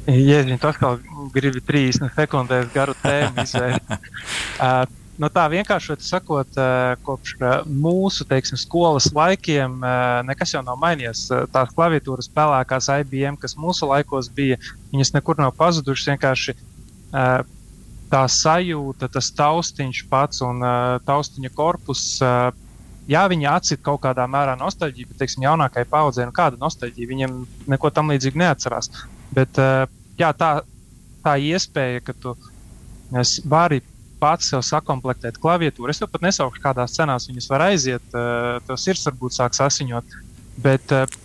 Jēdziņ, tas kā gribi 30 sekundēs garu tēmu <laughs> izvērt. uh, no tā vienkāršot sakot, uh, kopš uh, mūsu teiksim, skolas laikiem nekas jau nav mainījies. Tās klaviatūras pelēkās IBM, kas mūsu laikos bija, viņas nekur nav pazudušas. Vienkārši tā sajūta, tas taustiņš pats un taustiņa korpus. Jā, viņi atcīt kaut kādā mērā nostalģiju, bet, teiksim, jaunākajai paudzei, nu, kāda nostalģija, viņiem neko tam līdzīgu neatcerās. Bet uh, jā, tā, tā iespēja, ka tu vari pats sev sakomplektēt klaviatūru. Es to pat nesaukšu, kādās cenās viņas var aiziet. Eh, tev sirds varbūt sāks asiņot. Bet eh,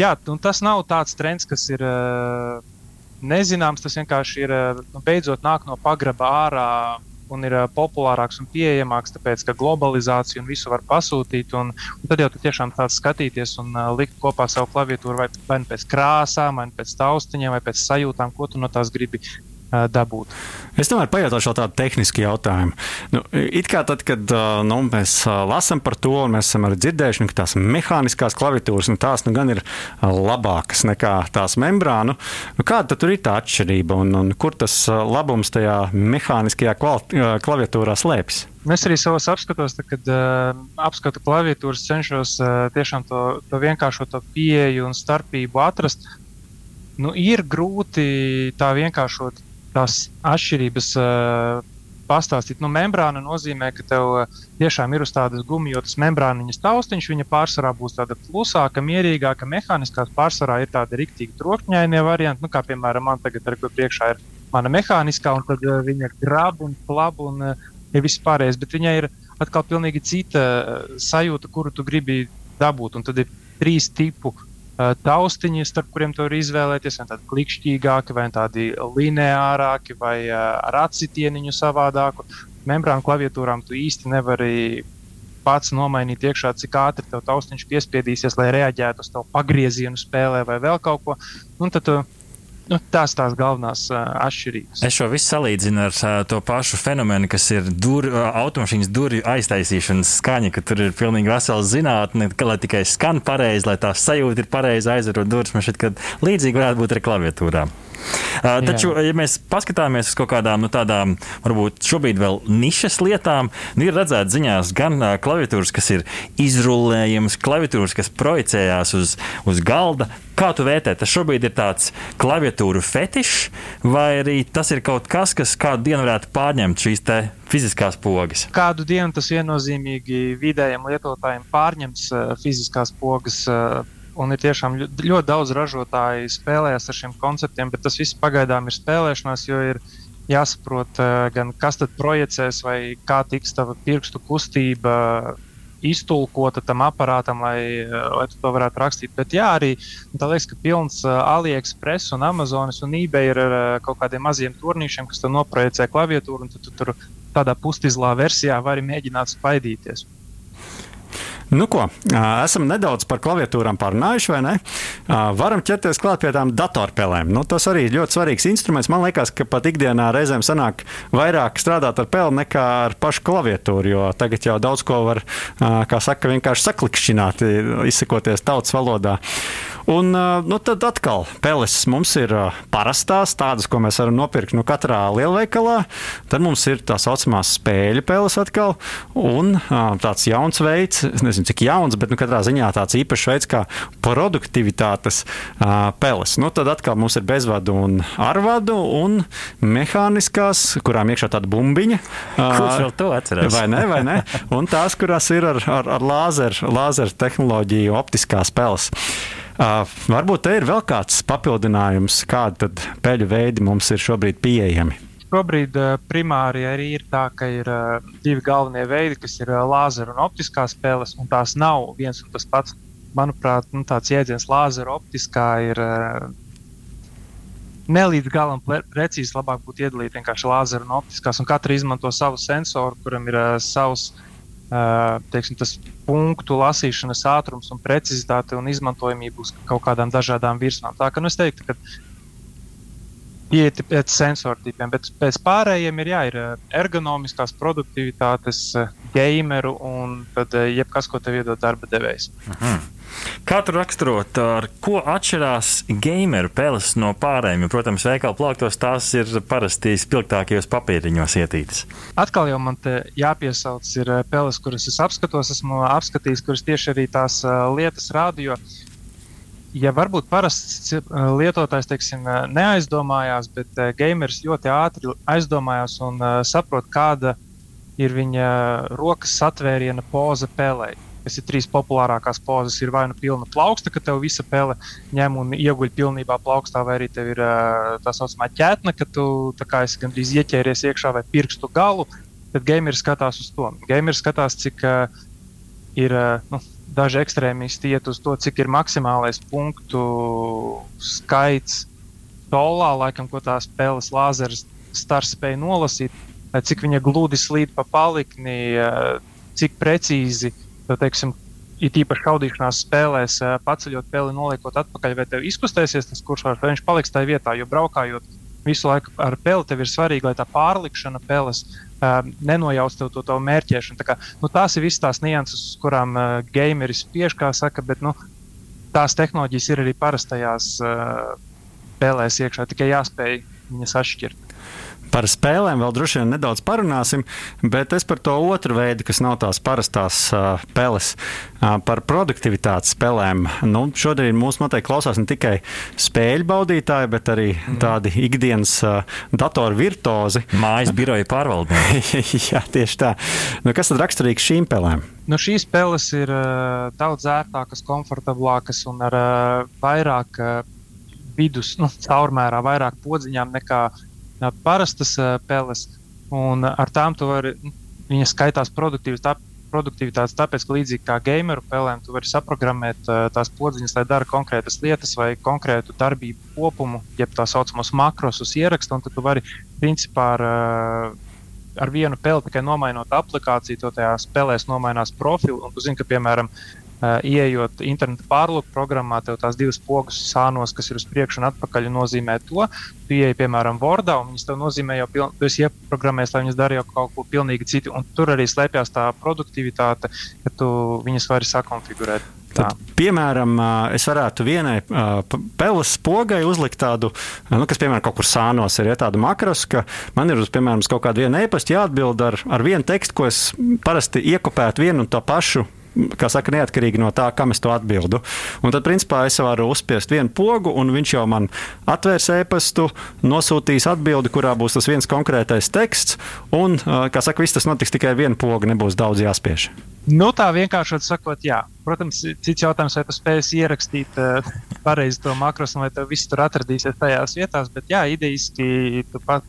jā, tas nav tāds trends, kas ir eh, nezināms. Tas vienkārši ir nu, beidzot nāk no pagraba ārā un ir populārāks un pieejamāks, tāpēc ka globalizācija un visu var pasūtīt. Un, un tad jau tu tiešām tāds skatīties un uh, likt kopā savu klaviatūru vai, vai nu pēc krāsām, vai nu pēc taustiņiem, vai pēc sajūtām, ko tu no tās gribi dabūt. Es tomēr pajautāšu tādu tehnisku jautājumu. Nu, it kā tad, kad nu, mēs lasām par to, un mēs esam arī dzirdējuši, nu, ka tās mehāniskās klaviatūras, nu, tās nu, gan ir labākas nekā tās membrānu. Nu, kāda tur ir tā atšķirība un, un kur tas labums tajā mehāniskajā klaviatūrā slēpjas? Es arī savos apskatos, tad, kad uh, apskatu klaviatūras, cenšos uh, tiešām to, to vienkāršo to pieeju un starpību atrast. Nu, ir grūti tā vienkāršot tās atšķirības uh, pastāstīt. Nu, membrāna nozīmē, ka tev uh, tiešām ir uz tādas gumijotas membrāniņas taustiņš. Viņa pārsvarā būs tāda klusāka, mierīgāka, mehāniskā. Pārsvarā ir tāda rīktīva trokšņainie varianti, nu, kā piemēram man tagad ar ko priekšā ir mana mehāniskā, un tad uh, viņa grab un plab un uh, ir viss pārējais. Bet viņai ir atkal pilnīgi cita sajūta, kuru tu gribi dabūt. Un tad ir trīs tipu taustiņi, starp kuriem tu vari izvēlēties, vai tādi klikšķīgāki, vai tādi lineārāki, vai ar atsitieniņu savādāku. Membrānu klaviatūrām tu īsti nevari pats nomainīt iekšā, cik ātri tev taustiņš piespiedīsies, lai reaģētu uz tavu pagriezienu spēlē vai vēl kaut ko. Un tad tu Nu, tās tās galvenās uh, atšķirības. Es šo visu salīdzinu ar uh, to pašu fenomenu, kas ir dur, uh, automašīnas durvju aiztaisīšanas skaņa, ka tur ir pilnīgi vesela zinātne, ka lai tikai skan pareizi, lai tā sajūta ir pareizi aizverot durvis. Man šķiet, ka līdzīgi varētu būt ar klaviatūrām. Uh, taču, Jā. ja mēs paskatāmies uz kaut kādām nu, tādām, varbūt šobrīd vēl nišas lietām, nu, ir redzēts ziņās gan uh, klaviatūras, kas ir izrullējamas, klaviatūras, kas projicējās uz, uz galda. Kā tu vērtē, tas šobrīd ir tāds klaviatūru fetišs, vai arī tas ir kaut kas, kas kādu dienu varētu pārņemt šīs fiziskās pogas? Kādu dienu tas viennozīmīgi vidējiem lietotājiem pārņems uh, fiziskās pogas. Uh, Un ir tiešām ļoti daudz ražotāju spēlējas ar šiem konceptiem, bet tas viss pagaidām ir spēlēšanās, jo ir jāsaprot, eh, gan kas tad projicēs, vai kā tiks tava pirkstu kustība iztulkota tam aparātam, lai, eh, lai to varētu rakstīt. Bet jā, arī tā liekas, ka pilns eh, AliExpress un Amazonas un eBay ir ar kaut kādiem maziem turnīšiem, kas tur noprojicē klaviatūru, un tu, tu tur tādā pustizlā versijā vari mēģināt spaidīties. Nu, ko, esam nedaudz par klaviatūrām pārunājuši, vai ne? Varam ķerties klāt pie tām datorspēlēm. Nu, tas arī ir ļoti svarīgs instruments. Man liekas, ka pat ikdienā reizēm sanāk vairāk strādāt ar peli nekā ar pašu klaviatūru, jo tagad jau daudz ko var, kā saka, vienkārši saklikšķināt, izsakoties tautas valodā. Un nu, tad atkal peles mums ir parastās, tādas, ko mēs varam nopirkt nu, katrā lielveikalā. Tad mums ir tā saucamās spēļu peles atkal, un tāds jauns veids, nezinu, cik jauns, bet nu, katrā ziņā tāds īpašs veids kā produktivitātes peles. Nu, tad atkal mums ir bezvadu un arvadu un mehāniskās, kurām iekšā tāda bumbiņa. Kurš vēl to atcerās? Vai ne, vai ne? Un tās, kurās ir ar, ar, ar lāzeru lāzer tehnoloģiju, optiskās peles. Uh, varbūt te ir vēl kāds papildinājums, kāda peļu veidi mums ir šobrīd pieejami. Šobrīd uh, primāri arī ir tā, ka ir uh, divi galvenie veidi, kas ir uh, lāzera un optiskās spēles, un tās nav viens un tas pats. Manuprāt, nu, tāds jēdziens lāzera optiskā ir uh, ne līdz galam precīzi. Labāk būtu iedalīt vienkārši lāzera un optiskās, un katra izmanto savu sensoru, kuram ir uh, savs teiksim, tas punktu lasīšanas ātrums un precizitāte un izmantojamība uz kaut kādām dažādām virsmām. Tā kā nu, es teiktu, ka iet pēc sensoru tipiem, bet pēc pārējiem ir, jā, ir ergonomiskās produktivitātes, gameru un tad jebkas, ko tev iedod darba devējs. Mhm. Kā tu raksturot, ar ko atšķirās gameru peles no pārējiem? Jo, protams, veikala plauktos tās ir parasti spilgtākajos papīriņos ietītas. Atkal jau man te jāpiesauc ir eh, peles, kuras es apskatos, esmu apskatījis, kuras tieši arī tās lietas rāda. Jo, ja varbūt parasts eh, lietotājs teiksim, neaizdomājās, bet uh, gamers ļoti ātri aizdomājās un saprot, kāda ir viņa rokas satvēriena poza pelei kas ir trīs populārākās pozas, ir vai nu pilna plauksta, ka tev visa pele ņem un ieguļ pilnībā plaukstā, vai arī tev ir tā saucamā ķētne, ka tu esi gandrīz ieķēries iekšā vai pirkstu galu. Tad gamers skatās uz to. Gamers skatās, cik uh, ir nu, daži ekstrēmisti iet uz to, cik ir maksimālais punktu skaits tolā, laikam, ko tās spēles lāzeres stars spēja nolasīt, cik viņa gludi slīd pa palikni, cik precīzi teiksim, it īpaši šaudīšanās spēlēs, paceļot peli, noliekot atpakaļ, vai tev izkustēsies tas kursors, vai viņš paliks tajā vietā. Jo braukājot visu laiku ar peli, tev ir svarīgi, lai tā pārlikšana peles uh, nenojauc tev to, to mērķēšanu. Tā kā, nu, tās ir visas tās nianses, uz kurām uh, gameris spiež, kā saka, bet nu, tās tehnoloģijas ir arī parastajās uh, spēlēs iekšā, tikai jāspēj viņas atšķirt. Par spēlēm vēl droši vien nedaudz parunāsim, bet es par to otru veidu, kas nav tās parastās uh, peles, uh, par produktivitātes spēlēm. Nu, šodien mūsu noteikti klausās ne tikai spēļu baudītāji, bet arī mm. tādi ikdienas uh, datoru virtuozi. Mājas biroja pārvaldnieki. <laughs> Jā, tieši tā. Nu, kas tad raksturīgs šīm spēlēm? Nu, šīs spēles ir uh, daudz ērtākas, komfortablākas un ar uh, vairāk uh, vidus, nu, caurmērā, vairāk podziņām nekā parastas peles, un ar tām tu vari, viņas skaitās produktīvas. Tā, produktivitātes, tāpēc, ka līdzīgi kā gameru pelēm, tu vari saprogrammēt uh, tās podziņas, lai dara konkrētas lietas vai konkrētu darbību kopumu, jeb tā saucamos makrosus ierakstu, un tad tu vari principā ar, uh, ar vienu peli tikai nomainot aplikāciju, to tajā spēlēs nomainās profilu, un tu zini, ka, piemēram, Uh, Iejot interneta pārlūku programmā, tev tās divas pogas sānos, kas ir uz priekšu un atpakaļ, nozīmē to. Tu ieej, piemēram, Wordā, un viņas tev nozīmē jau, piln, tu esi ieprogrammējis, lai viņas darītu kaut ko pilnīgi citu. Un tur arī slēpjas tā produktivitāte, ka tu viņas vari sakonfigurēt. Tad, piemēram, es varētu vienai peles pogai uzlikt tādu, nu, kas, piemēram, kaut kur sānos ir ja, tādu makros, ka man ir uz, piemēram, kaut kādu vienu e-pastu jāatbild ar, ar vienu tekstu, ko es parasti iekopētu vienu un to pašu kā saka, neatkarīgi no tā, kam es to atbildu. Un tad, principā, es varu uzspiest vienu pogu, un viņš jau man atvērs e-pastu, nosūtīs atbildi, kurā būs tas viens konkrētais teksts. Un, kā saka, viss tas notiks tikai vienu pogu, nebūs daudz jāspiež. Nu, tā vienkārši sakot, jā. Protams, cits jautājums, vai tu spēsi ierakstīt uh, pareizi to makros, vai tev viss tur atradīsies tajās vietās. Bet, jā, idejiski tu pat,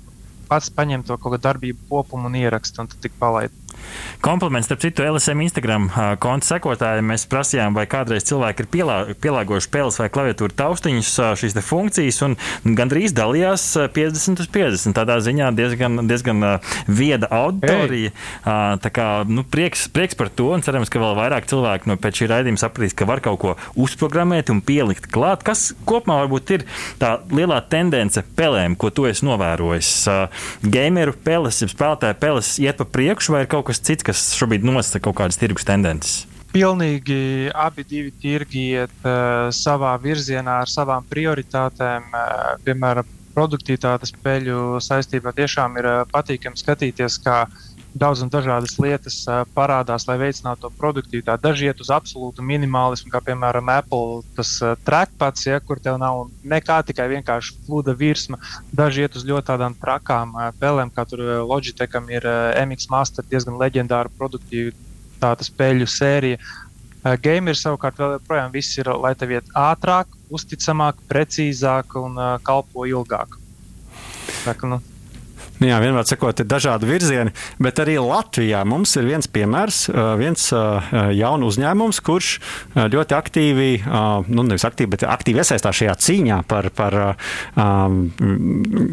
pats paņem to kaut kādu darbību kopumu un ierakstu, un tad tik palaid. Kompliments, starp citu, LSM Instagram konta sekotājiem. Mēs prasījām, vai kādreiz cilvēki ir pielā, pielāgojuši peles vai klaviatūru taustiņus šīs funkcijas, un gandrīz dalījās 50 uz 50. Tādā ziņā diezgan, diezgan vieda auditorija. Hey. Tā kā nu, prieks, prieks par to, un cerams, ka vēl vairāk cilvēku no pēc šī raidījuma sapratīs, ka var kaut ko uzprogrammēt un pielikt klāt. Kas kopumā varbūt ir tā lielā tendence pelēm, ko tu esi novērojis? Gameru peles, spēlētāju peles iet pa priekšu, vai ir kaut kas cits, kas šobrīd nosaka kaut kādas tirgus tendences? Pilnīgi abi tirgi iet uh, savā virzienā ar savām prioritātēm. Uh, piemēram, produktivitātes peļu saistībā tiešām ir uh, patīkami skatīties, kā daudz un dažādas lietas parādās, lai veicinātu to produktivitāti. Daži iet uz absolūtu minimālismu, kā piemēram Apple tas trackpads, ja, kur tev nav nekā, tikai vienkārši flūda virsma. Daži iet uz ļoti tādām trakām pelēm, kā tur Logitecham ir MX Master, diezgan leģendāra produktivitāte tāda spēļu sērija. Uh, Gamer savukārt vēl joprojām viss ir, lai tev iet ātrāk, uzticamāk, precīzāk un kalpo ilgāk. Tā, ka, nu, Nu jā, vienmēr sakot, ir dažādi virzieni, bet arī Latvijā mums ir viens piemērs, viens jauns uzņēmums, kurš ļoti aktīvi, nu nevis aktīvi, bet aktīvi iesaistās šajā cīņā par, par um,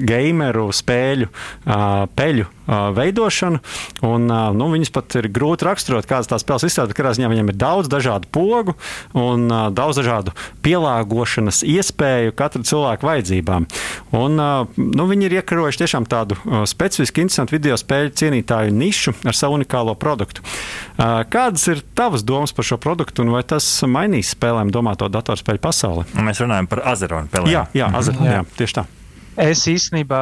gameru spēļu peļu veidošanu. Un, nu, viņas pat ir grūti raksturot, kādas tās spēles izstrādāt, bet katrā ziņā viņiem ir daudz dažādu pogu un daudz dažādu pielāgošanas iespēju katra cilvēka vajadzībām. Un, nu, viņi ir iekarojuši tiešām tādu specifisku, interesantu video spēļu cienītāju nišu ar savu unikālo produktu. Kādas ir tavas domas par šo produktu un vai tas mainīs spēlēm domāto datorspēļu pasauli? Mēs runājam par Azeronu spēlēm. Jā, jā, Azeronu, jā. jā, tieši tā. Es īstenībā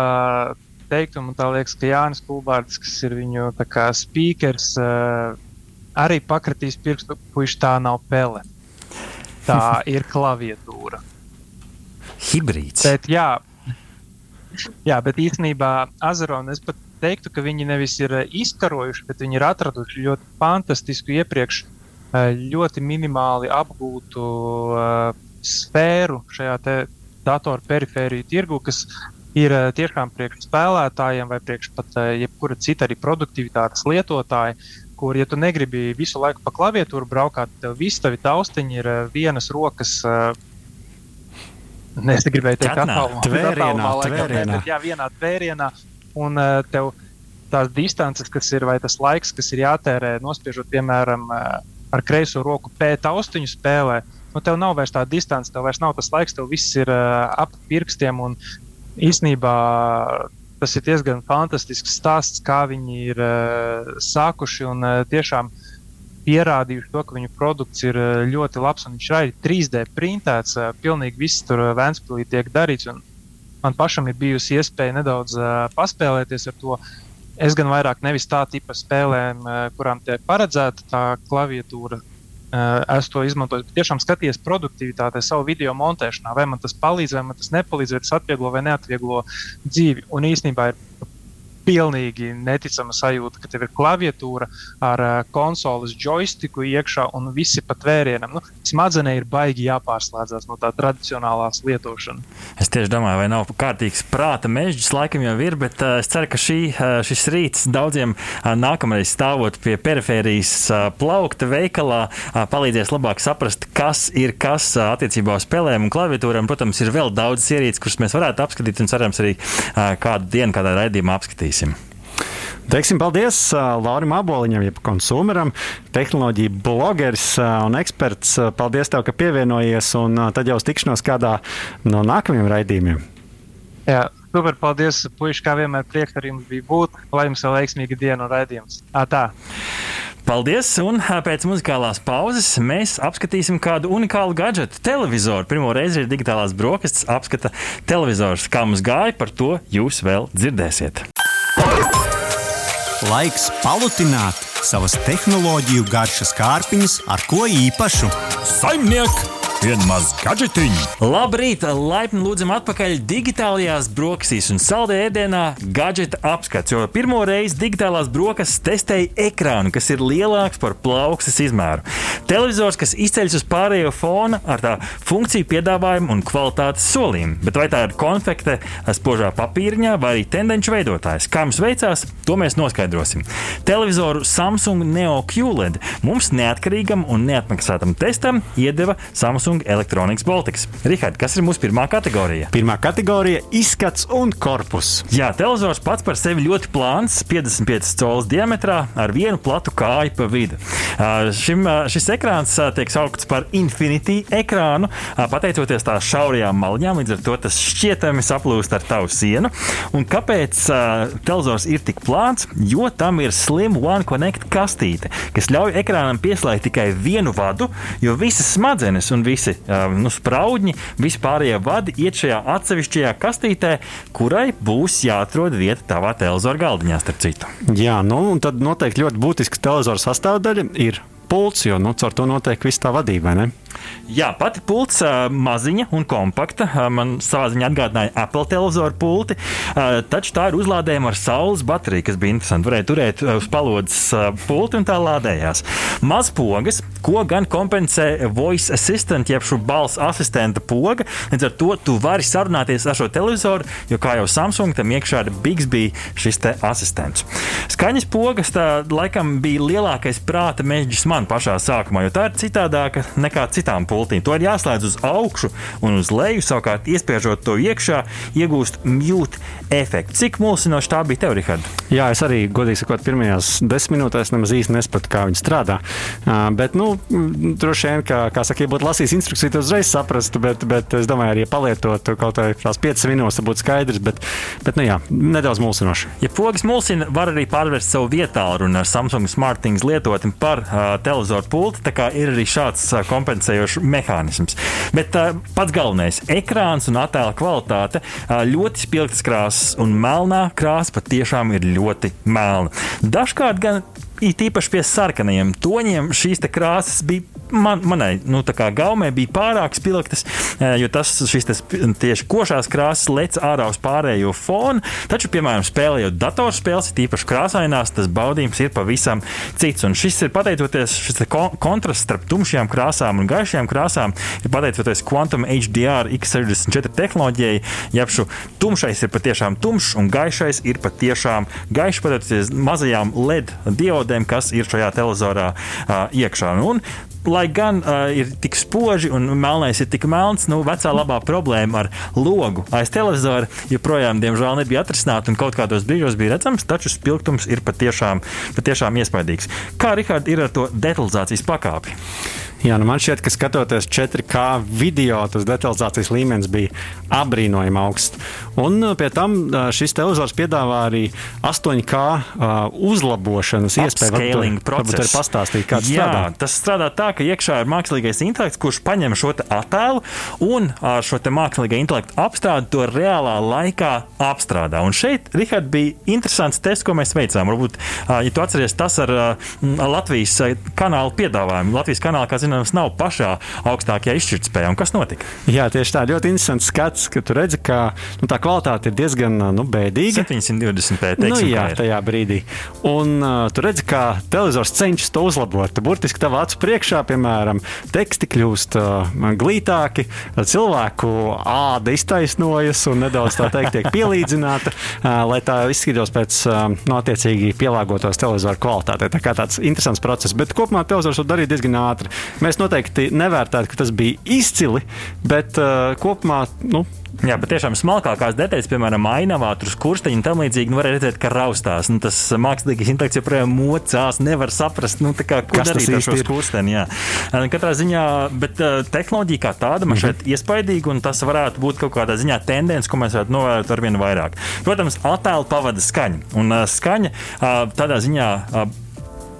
teiktu, man liekas, ka Jānis Kulbārds, kas ir viņu speakers, arī pakratīs pirkstu, puiši tā nav pele. Tā <laughs> ir klaviatūra. Hibrīds. Bet, jā, jā, bet īstenībā Azarona es pat teiktu, ka viņi nevis ir izkarojuši, bet viņi ir atraduši ļoti fantastisku iepriekš ļoti minimāli apgūtu uh, sfēru šajā datoru perifēriju tirgu, kas ir tiešām priekš spēlētājiem vai priekš pat jebkura cita arī produktivitātes lietotāja, kur, ja tu negribi visu laiku pa klaviatūru braukāt, tev viss tavi taustiņi ir vienas rokas. Es gribēju teikt, attālumā, tvērienā, tvērienā. Bet, jā, vienā tvērienā, un tev tās distances, kas ir, vai tas laiks, kas ir jātērē, nospiežot, piemēram, ar kreiso roku pēc austiņu spēlē, nu, tev nav vairs tā distance, tev vairs nav tas laiks, tev viss ir uh, ap pirkstiem, un īsnībā tas ir diezgan fantastisks stāsts, kā viņi ir uh, sākuši un uh, tiešām pierādījuši to, ka viņu produkts ir uh, ļoti labs un viņš ir arī 3D printēts. Uh, pilnīgi viss tur uh, Vēnspīlī tiek darīts. Man pašam ir bijusi iespēja nedaudz paspēlēties ar to. Es gan vairāk nevis tā tipa spēlēm, kurām tiek paredzēta tā klaviatūra, es to izmantoju. Tiešām skaties produktivitātē, savu video montēšanā, vai man tas palīdz, vai man tas nepalīdz, vai tas atvieglo vai neatvieglo dzīvi. Un īstenībā ir pilnīgi neticama sajūta, ka tev ir klaviatūra ar uh, konsoles joystiku iekšā un visi pat vērienam. Nu, smadzenē ir baigi jāpārslēdzas no tā tradicionālās lietošanas. Es tieši domāju, vai nav kārtīgs prāta mežģis, laikam jau ir, bet uh, es ceru, ka šī, uh, šis rīts daudziem uh, nākamreiz stāvot pie perifērijas uh, plaukta veikalā uh, palīdzēs labāk saprast, kas ir kas uh, attiecībā uz spēlēm un klaviatūram. Protams, ir vēl daudz ierīces, kuras mēs varētu apskatīt un cerams arī uh, kādu dienu kādā raidījumā apskatīsim darīsim. Teiksim paldies Laurim Aboliņam, jeb konsumeram, tehnoloģija blogeris un eksperts. Paldies, tev, ka pievienojies, un tad jau uz tikšanos kādā no nākamajiem raidījumiem. Jā, super, paldies, puiši, kā vienmēr prieks ar jums bija būt. Lai jums vēl veiksmīga diena un raidījums. Tā. Paldies! Un pēc muzikālās pauzes mēs apskatīsim kādu unikālu gadgetu, televizoru. Pirmo reizi ir digitālās brokastis, apskata televizors. Kā mums gāja, par to jūs vēl dzirdēsiet. Laiks palutināt savas tehnoloģiju garšas kārpiņas ar ko īpašu. Saimniek! Viena maza gadžetiņa. Labrīt! Laipni lūdzam atpakaļ digitālajās brokastīs un saldē ēdienā gadžeta apskats. Jo pirmo reizi digitālās brokastis testēja ekrānu, kas ir lielāks par plaukstas izmēru. Televizors, kas izceļas uz pārējo fona ar tā funkciju piedāvājumu un kvalitātes solījumu. Bet vai tā ir konfekte, spožā papīriņā vai arī tendenci veidotājs? Kā mums veicās, to mēs noskaidrosim. Televizoru Samsung Neo QLED mums neatkarīgam un neatmaksātam testam iedeva Samsung. Samsung Electronics Baltics. Rihard, kas ir mūsu pirmā kategorija? Pirmā kategorija - izskats un korpus. Jā, televizors pats par sevi ļoti plāns, 55 cm diametrā ar vienu platu kāju pa vidu. Šim, šis ekrāns tiek saukts par Infinity ekrānu, pateicoties tās šaurajām maliņām, līdz ar to tas šķietami saplūst ar tavu sienu. Un kāpēc televizors ir tik plāns? Jo tam ir Slim One Connect kastīte, kas ļauj ekrānam pieslēgt tikai vienu vadu, jo visas smadzenes un visi visi nu, spraudņi, vispārējie vadi iet šajā atsevišķajā kastītē, kurai būs jāatrod vieta tavā televizora galdiņā, starp citu. Jā, nu, un tad noteikti ļoti būtiska televizora sastāvdaļa ir pults, jo nu, caur to notiek viss tā vadība. Jā, pati pults maziņa un kompakta. Man savā ziņā atgādināja Apple televizoru pulti, taču tā ir uzlādējama ar saules bateriju, kas bija interesanti. Varēja turēt uz palodzes pulti un tā lādējās. Maz pogas, ko gan kompensē voice assistant, jeb šo balss asistenta poga. Līdz ar to tu vari sarunāties ar šo televizoru, jo kā jau Samsung tam iekšā ir Bixby šis asistents. Skaņas pogas tā laikam bija lielākais prāta mežģis man pašā sākumā, jo tā ir citādāka nekā citām pultīm. To ir jāslēdz uz augšu un uz leju. Savukārt, iespiežot to iekšā, iegūst mute efektu. Cik mulsinoši tā bija tev, Rihard? Jā, es arī, godīgi sakot, pirmajās desmit minūtēs nemaz īsti nesapratu, kā viņi strādā. Uh, bet, nu, droši vien, kā, kā saka, ja būtu lasījis instrukciju, tad uzreiz saprastu. Bet, bet es domāju, arī palietotu kaut kādas piecas minūtes, tad būtu skaidrs. Bet, bet nu, jā, nedaudz mulsinoši. Ja pogas mulsina, var arī pārvērst savu vietālu runu ar Samsung SmartThings lietotni par uh, televizoru pulti. Tā kā ir arī šāds uh, kompensējošs mehānisms. Bet uh, pats galvenais - ekrāns un attēla kvalitāte. Uh, ļoti spilgtas krāsas un melnā krāsa patiešām ir ļoti melna. Dažkārt gan it īpaši pie sarkanajiem toņiem šīs krāsas bija man, manai nu, gaumē bija pārāk spilgtas, eh, jo tas šis tieši košās krāsas lec ārā uz pārējo fonu. Taču, piemēram, spēlējot datorspēles, tīpaši krāsainās, tas baudījums ir pavisam cits. Un šis ir pateicoties šis kontrasts starp tumšajām krāsām un gaišajām krāsām, ir pateicoties Quantum HDR X64 tehnoloģijai. Jeb šo tumšais ir patiešām tumšs un gaišais ir patiešām gaišs, pateicoties mazajām LED diodēm, kas ir šajā televizorā iekšā. Un, lai gan uh, ir tik spoži un melnais ir tik melns, nu, vecā labā problēma ar logu aiz televizora joprojām, diemžēl, nebija atrisināta un kaut kādos brīžos bija redzams, taču spilgtums ir patiešām, patiešām iespaidīgs. Kā Rikārd ir ar to detalizācijas pakāpi? Jā, nu man šķiet, ka skatoties 4K video, tas detalizācijas līmenis bija apbrīnojami augsts. Un uh, pie tam uh, šis televizors piedāvā arī 8K uh, uzlabošanas iespēju. Varbūt, varbūt arī pastāstīt, kā tas Jā, strādā. Tas strādā tā, ka iekšā ir mākslīgais intelekts, kurš paņem šo attēlu un ar šo mākslīgā intelektu apstrādi to reālā laikā apstrādā. Un šeit, Rihard, bija interesants tests, ko mēs veicām. Varbūt, ja tu atceries, tas ar Latvijas kanālu piedāvājumu. Latvijas kanāla, kā zināms, nav pašā augstākajā izšķirtspējā. Kas notika? Jā, tieši tā, ļoti interesants skats, ka tu redzi, ka nu, tā kvalitāte ir diezgan nu, bēdīga. 720 pēc nu, jā, tajā brīdī. Un uh, tu redzi, ka televizors cenšas to uzlabot. Burtiski tavā acu priekšā, piemēram, teksti kļūst uh, glītāki, cilvēku āda iztaisnojas un nedaudz tā teikt, tiek pielīdzināta, <laughs> uh, lai tā izskatītos pēc uh, no attiecīgi pielāgotos televizoru kvalitātei. Tā kā tāds interesants process, bet kopumā televizors var darīt diezgan ātri. Mēs noteikti nevērtētu, ka tas bija izcili, bet uh, kopumā. Nu, Jā, bet tiešām smalkākās detaļas, piemēram, ainavā, tur skursteņi un tam līdzīgi, nu, var redzēt, ka raustās. Nu, tas mākslīgais intelekts joprojām mocās, nevar saprast, nu, kā, Kas šo ir? skursteni. Jā. Katrā ziņā, bet uh, tehnoloģija kā tāda man šeit iespaidīga, un tas varētu būt kaut kādā ziņā tendence, ko mēs varētu novērot ar vien vairāk. Protams, attēlu pavada skaņa. Un uh, skaņa uh, tādā ziņā. Uh,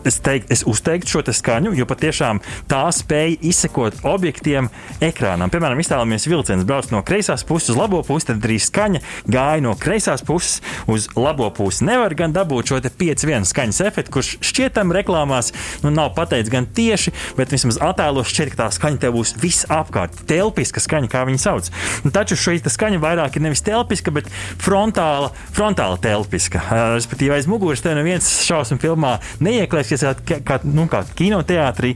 es, teik, es uzteiktu šo skaņu, jo patiešām tā spēja izsekot objektiem ekrānam. Piemēram, iztēlojamies vilciens brauc no kreisās puses uz labo pusi, tad arī skaņa gāja no kreisās puses uz labo pusi. Nevar gan dabūt šo 5-1 skaņas efektu, kurš šķietam reklāmās nu, nav pateikts gan tieši, bet vismaz attēlos šķiet, ka tā skaņa tev būs visapkārt. Telpiska skaņa, kā viņi sauc. Un taču šī skaņa vairāk ir nevis telpiska, bet frontāla, frontāla telpiska. Respektīvi, aiz muguras tev neviens šausmu filmā neieklēsies kā, kā, nu, kā kinoteātrī.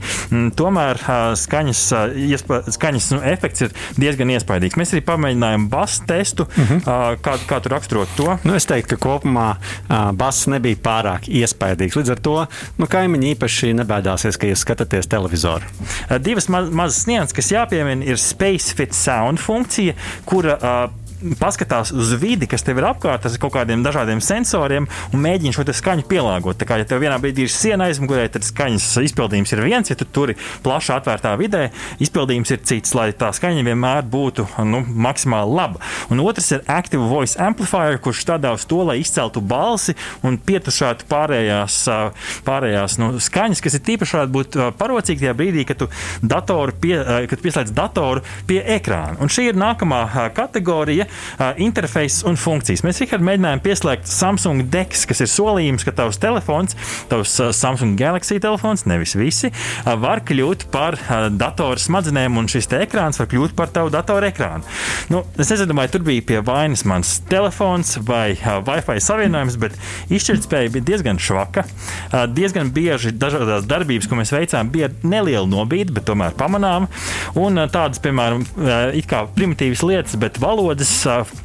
Tomēr skaņas, iespa, skaņas nu, efekts ir diezgan iespaidīgs. Mēs arī pamēģinājām basu testu. Uh mhm. -huh. kā, kā tu raksturot to? Nu, es teiktu, ka kopumā bass nebija pārāk iespaidīgs. Līdz ar to nu, kaimiņi īpaši nebēdāsies, ka jūs skatāties televizoru. Divas ma mazas nianses, kas jāpiemina, ir Space Fit Sound funkcija, kura paskatās uz vidi, kas tev ir apkārt, ar kaut kādiem dažādiem sensoriem un mēģina šo skaņu pielāgot. Tā kā ja tev vienā brīdī ir siena aizmugurē, tad skaņas izpildījums ir viens, ja tu tur ir plaši atvērtā vidē, izpildījums ir cits, lai tā skaņa vienmēr būtu nu, maksimāli laba. Un otrs ir Active Voice Amplifier, kurš strādā uz to, lai izceltu balsi un pietušātu pārējās, pārējās nu, skaņas, kas ir tīpaši varētu būt parocīgi tajā brīdī, kad tu, pie, kad pieslēdz datoru pie ekrāna. Un šī ir nākamā kategorija uh, interfeiss un funkcijas. Mēs Richard, mēģinājām pieslēgt Samsung DEX, kas ir solījums, ka tavs telefons, tavs uh, Samsung Galaxy telefons, nevis visi, uh, var kļūt par uh, datoru smadzenēm, un šis ekrāns var kļūt par tavu datoru ekrānu. Nu, es nezinu, vai tur bija pie vainas mans telefons vai uh, Wi-Fi savienojums, bet izšķirtspēja bija diezgan švaka. Uh, diezgan bieži dažādās darbības, ko mēs veicām, bija neliela nobīde, bet tomēr pamanām. Un uh, tādas, piemēram, uh, it kā primitīvas lietas, bet valodas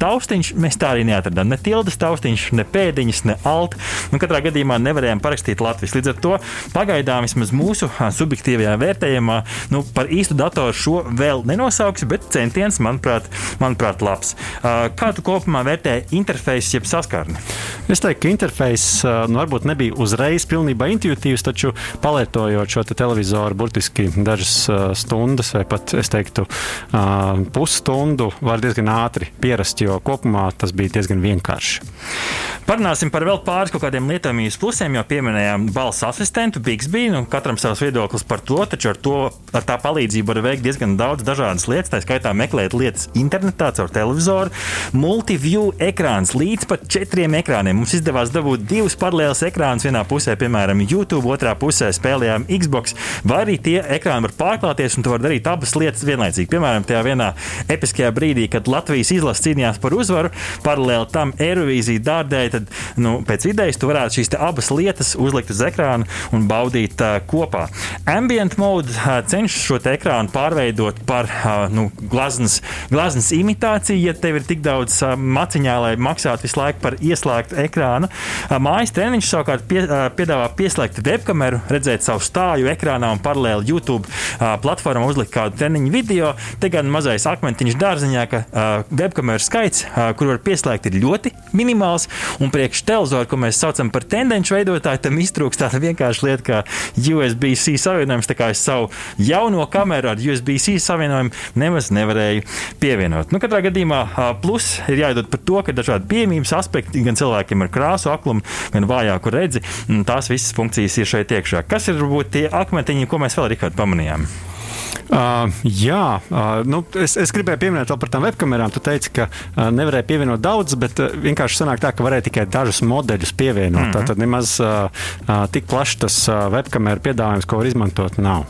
taustiņš mēs tā arī neatradām. Ne tildes taustiņš, ne pēdiņas, ne alt. Nu, katrā gadījumā nevarējām parakstīt Latvijas. Līdz ar to pagaidām vismaz mūsu subjektīvajā vērtējumā nu, par īstu datoru šo vēl nenosauks, bet centiens, manuprāt, manuprāt labs. Kā tu kopumā vērtē interfeisu jeb saskarni? Es teiktu, ka interfejs nu, varbūt nebija uzreiz pilnībā intuitīvs, taču palietojot šo te televizoru burtiski dažas stundas vai pat, es teiktu, pusstundu, var diezgan ātri pierast, jo kopumā tas bija diezgan vienkārši. Parunāsim par vēl pāris kaut kādiem lietojamības plusiem, jau pieminējām balss asistentu, Bixby. Nu, katram savs viedoklis par to, taču ar, to, ar tā palīdzību var veikt diezgan daudz dažādas lietas. Tā skaitā meklēt lietas internetā, caur televizoru. Multiview ekrāns līdz pat četriem ekrāniem. Mums izdevās dabūt divus paralēlus ekrānus. Vienā pusē, piemēram, YouTube, otrā pusē spēlējām Xbox, vai arī tie ekrāni var pārklāties un tu vari darīt abas lietas vienlaicīgi. Piemēram, tajā vienā episkajā brīdī, kad Latvijas izlase cīnījās par uzvaru, paralēli tam Eirovīzija dārdēja, tad nu, pēc idejas tu varētu šīs abas lietas uzlikt uz ekrāna un baudīt uh, kopā. Ambient mode uh, cenšas šo ekrānu pārveidot par uh, nu, glaznas, glaznas imitāciju, ja tev ir tik daudz uh, maciņā, lai maksātu visu laiku par ieslēgtu ekrānu. Uh, mājas treniņš savukārt pie, uh, piedāvā pieslēgt webkameru, redzēt savu stāju ekrānā un paralēli YouTube uh, platformā uzlikt kādu treniņu video. Te gan mazais akmentiņš dārziņā, ka uh, webkameru skaits, kur var pieslēgt, ir ļoti minimāls. Un priekš televizoru, ko mēs saucam par tendenci veidotāju, tam iztrūkst tāda vienkārša lieta kā USB-C savienojums. Tā kā es savu jauno kameru ar USB-C savienojumu nemaz nevarēju pievienot. Nu, katrā gadījumā plus ir jāiedod par to, ka dažādi pieejamības aspekti gan cilvēkiem ar krāsu aklumu, gan vājāku redzi, tās visas funkcijas ir šeit iekšā. Kas ir varbūt tie akmentiņi, ko mēs vēl Rikārd pamanījām? Uh, jā, uh, nu, es, es gribēju pieminēt par tām webkamerām. Tu teici, ka uh, nevarēja pievienot daudz, bet uh, vienkārši sanāk tā, ka varēja tikai dažus modeļus pievienot. Mm -hmm. Tad nemaz uh, uh, tik plašs tas uh, webkameru piedāvājums, ko var izmantot, nav.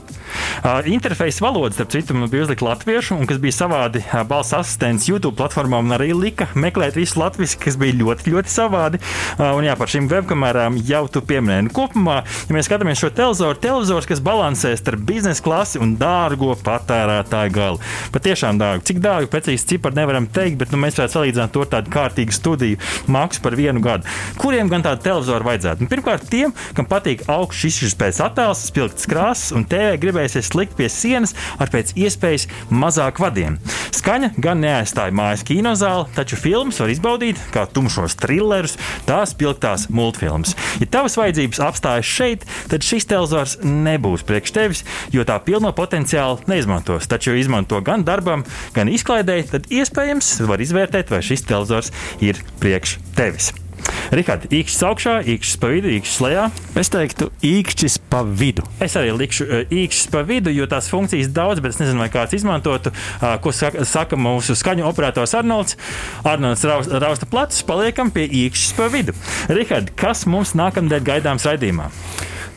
Uh, interfeisa valoda, starp citu, bija uzlikta latviešu, un kas bija savādi uh, balss asistents YouTube platformām, arī lika meklēt visu latviešu, kas bija ļoti, ļoti savādi. Uh, un jā, par šīm webkamerām jau tu pieminēji. Nu, kopumā, ja mēs skatāmies šo televizoru, televizors, kas balansē starp biznesa klasi un dārgo patērētāju galu. Patiešām dārgu. Cik dārgu precīzi cipari nevaram teikt, bet nu, mēs varētu salīdzināt to ar tādu kārtīgu studiju maksu par vienu gadu. Kuriem gan tādu televizoru vajadzētu? Nu, pirmkārt, tiem, kam patīk augsts izšķirtspējas attēls, spilgts krāsas un TV gribēsies likt pie sienas ar pēc iespējas mazāk vadiem. Skaņa gan neaizstāja mājas kinozāli, taču filmas var izbaudīt kā tumšos thrillerus, tās pilgtās multfilmas. Ja tavas vajadzības apstājas šeit, tad šis televizors nebūs priekš tevis, jo tā pilno potenciālu neizmantos. Taču, ja izmanto gan darbam, gan izklaidēji, tad iespējams var izvērtēt, vai šis televizors ir priekš tevis. Rihard, īkšķis augšā, īkšķis pa vidu, īkšķis lejā. Es teiktu, īkšķis pa vidu. Es arī likšu uh, īkšķis pa vidu, jo tās funkcijas daudz, bet es nezinu, vai kāds izmantotu, uh, ko saka, saka mūsu skaņu operators Arnolds. Arnolds raus, rausta plecus, paliekam pie īkšķis pa vidu. Rihard, kas mums nākamnedēļ gaidāms raidījumā?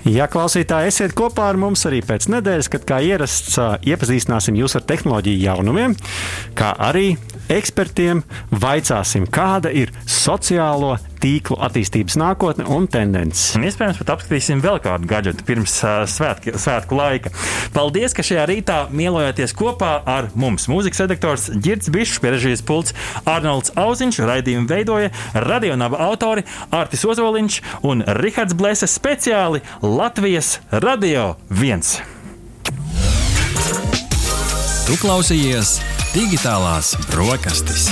Ja klausītāji esiet kopā ar mums arī pēc nedēļas, kad kā ierasts iepazīstināsim jūs ar tehnoloģiju jaunumiem, kā arī ekspertiem vaicāsim, kāda ir sociālo tīklu attīstības nākotne un tendences. Un iespējams, pat apskatīsim vēl kādu gadgetu pirms uh, svētki, svētku laika. Paldies, ka šajā rītā mielojāties kopā ar mums. Mūzikas redaktors Girts Bišs, pieredzējis pults Arnolds Auziņš, raidījumu veidoja radionāba autori Artis Ozoliņš un Rihards Blēse speciāli Latvijas Radio 1. Tu klausījies digitālās brokastis.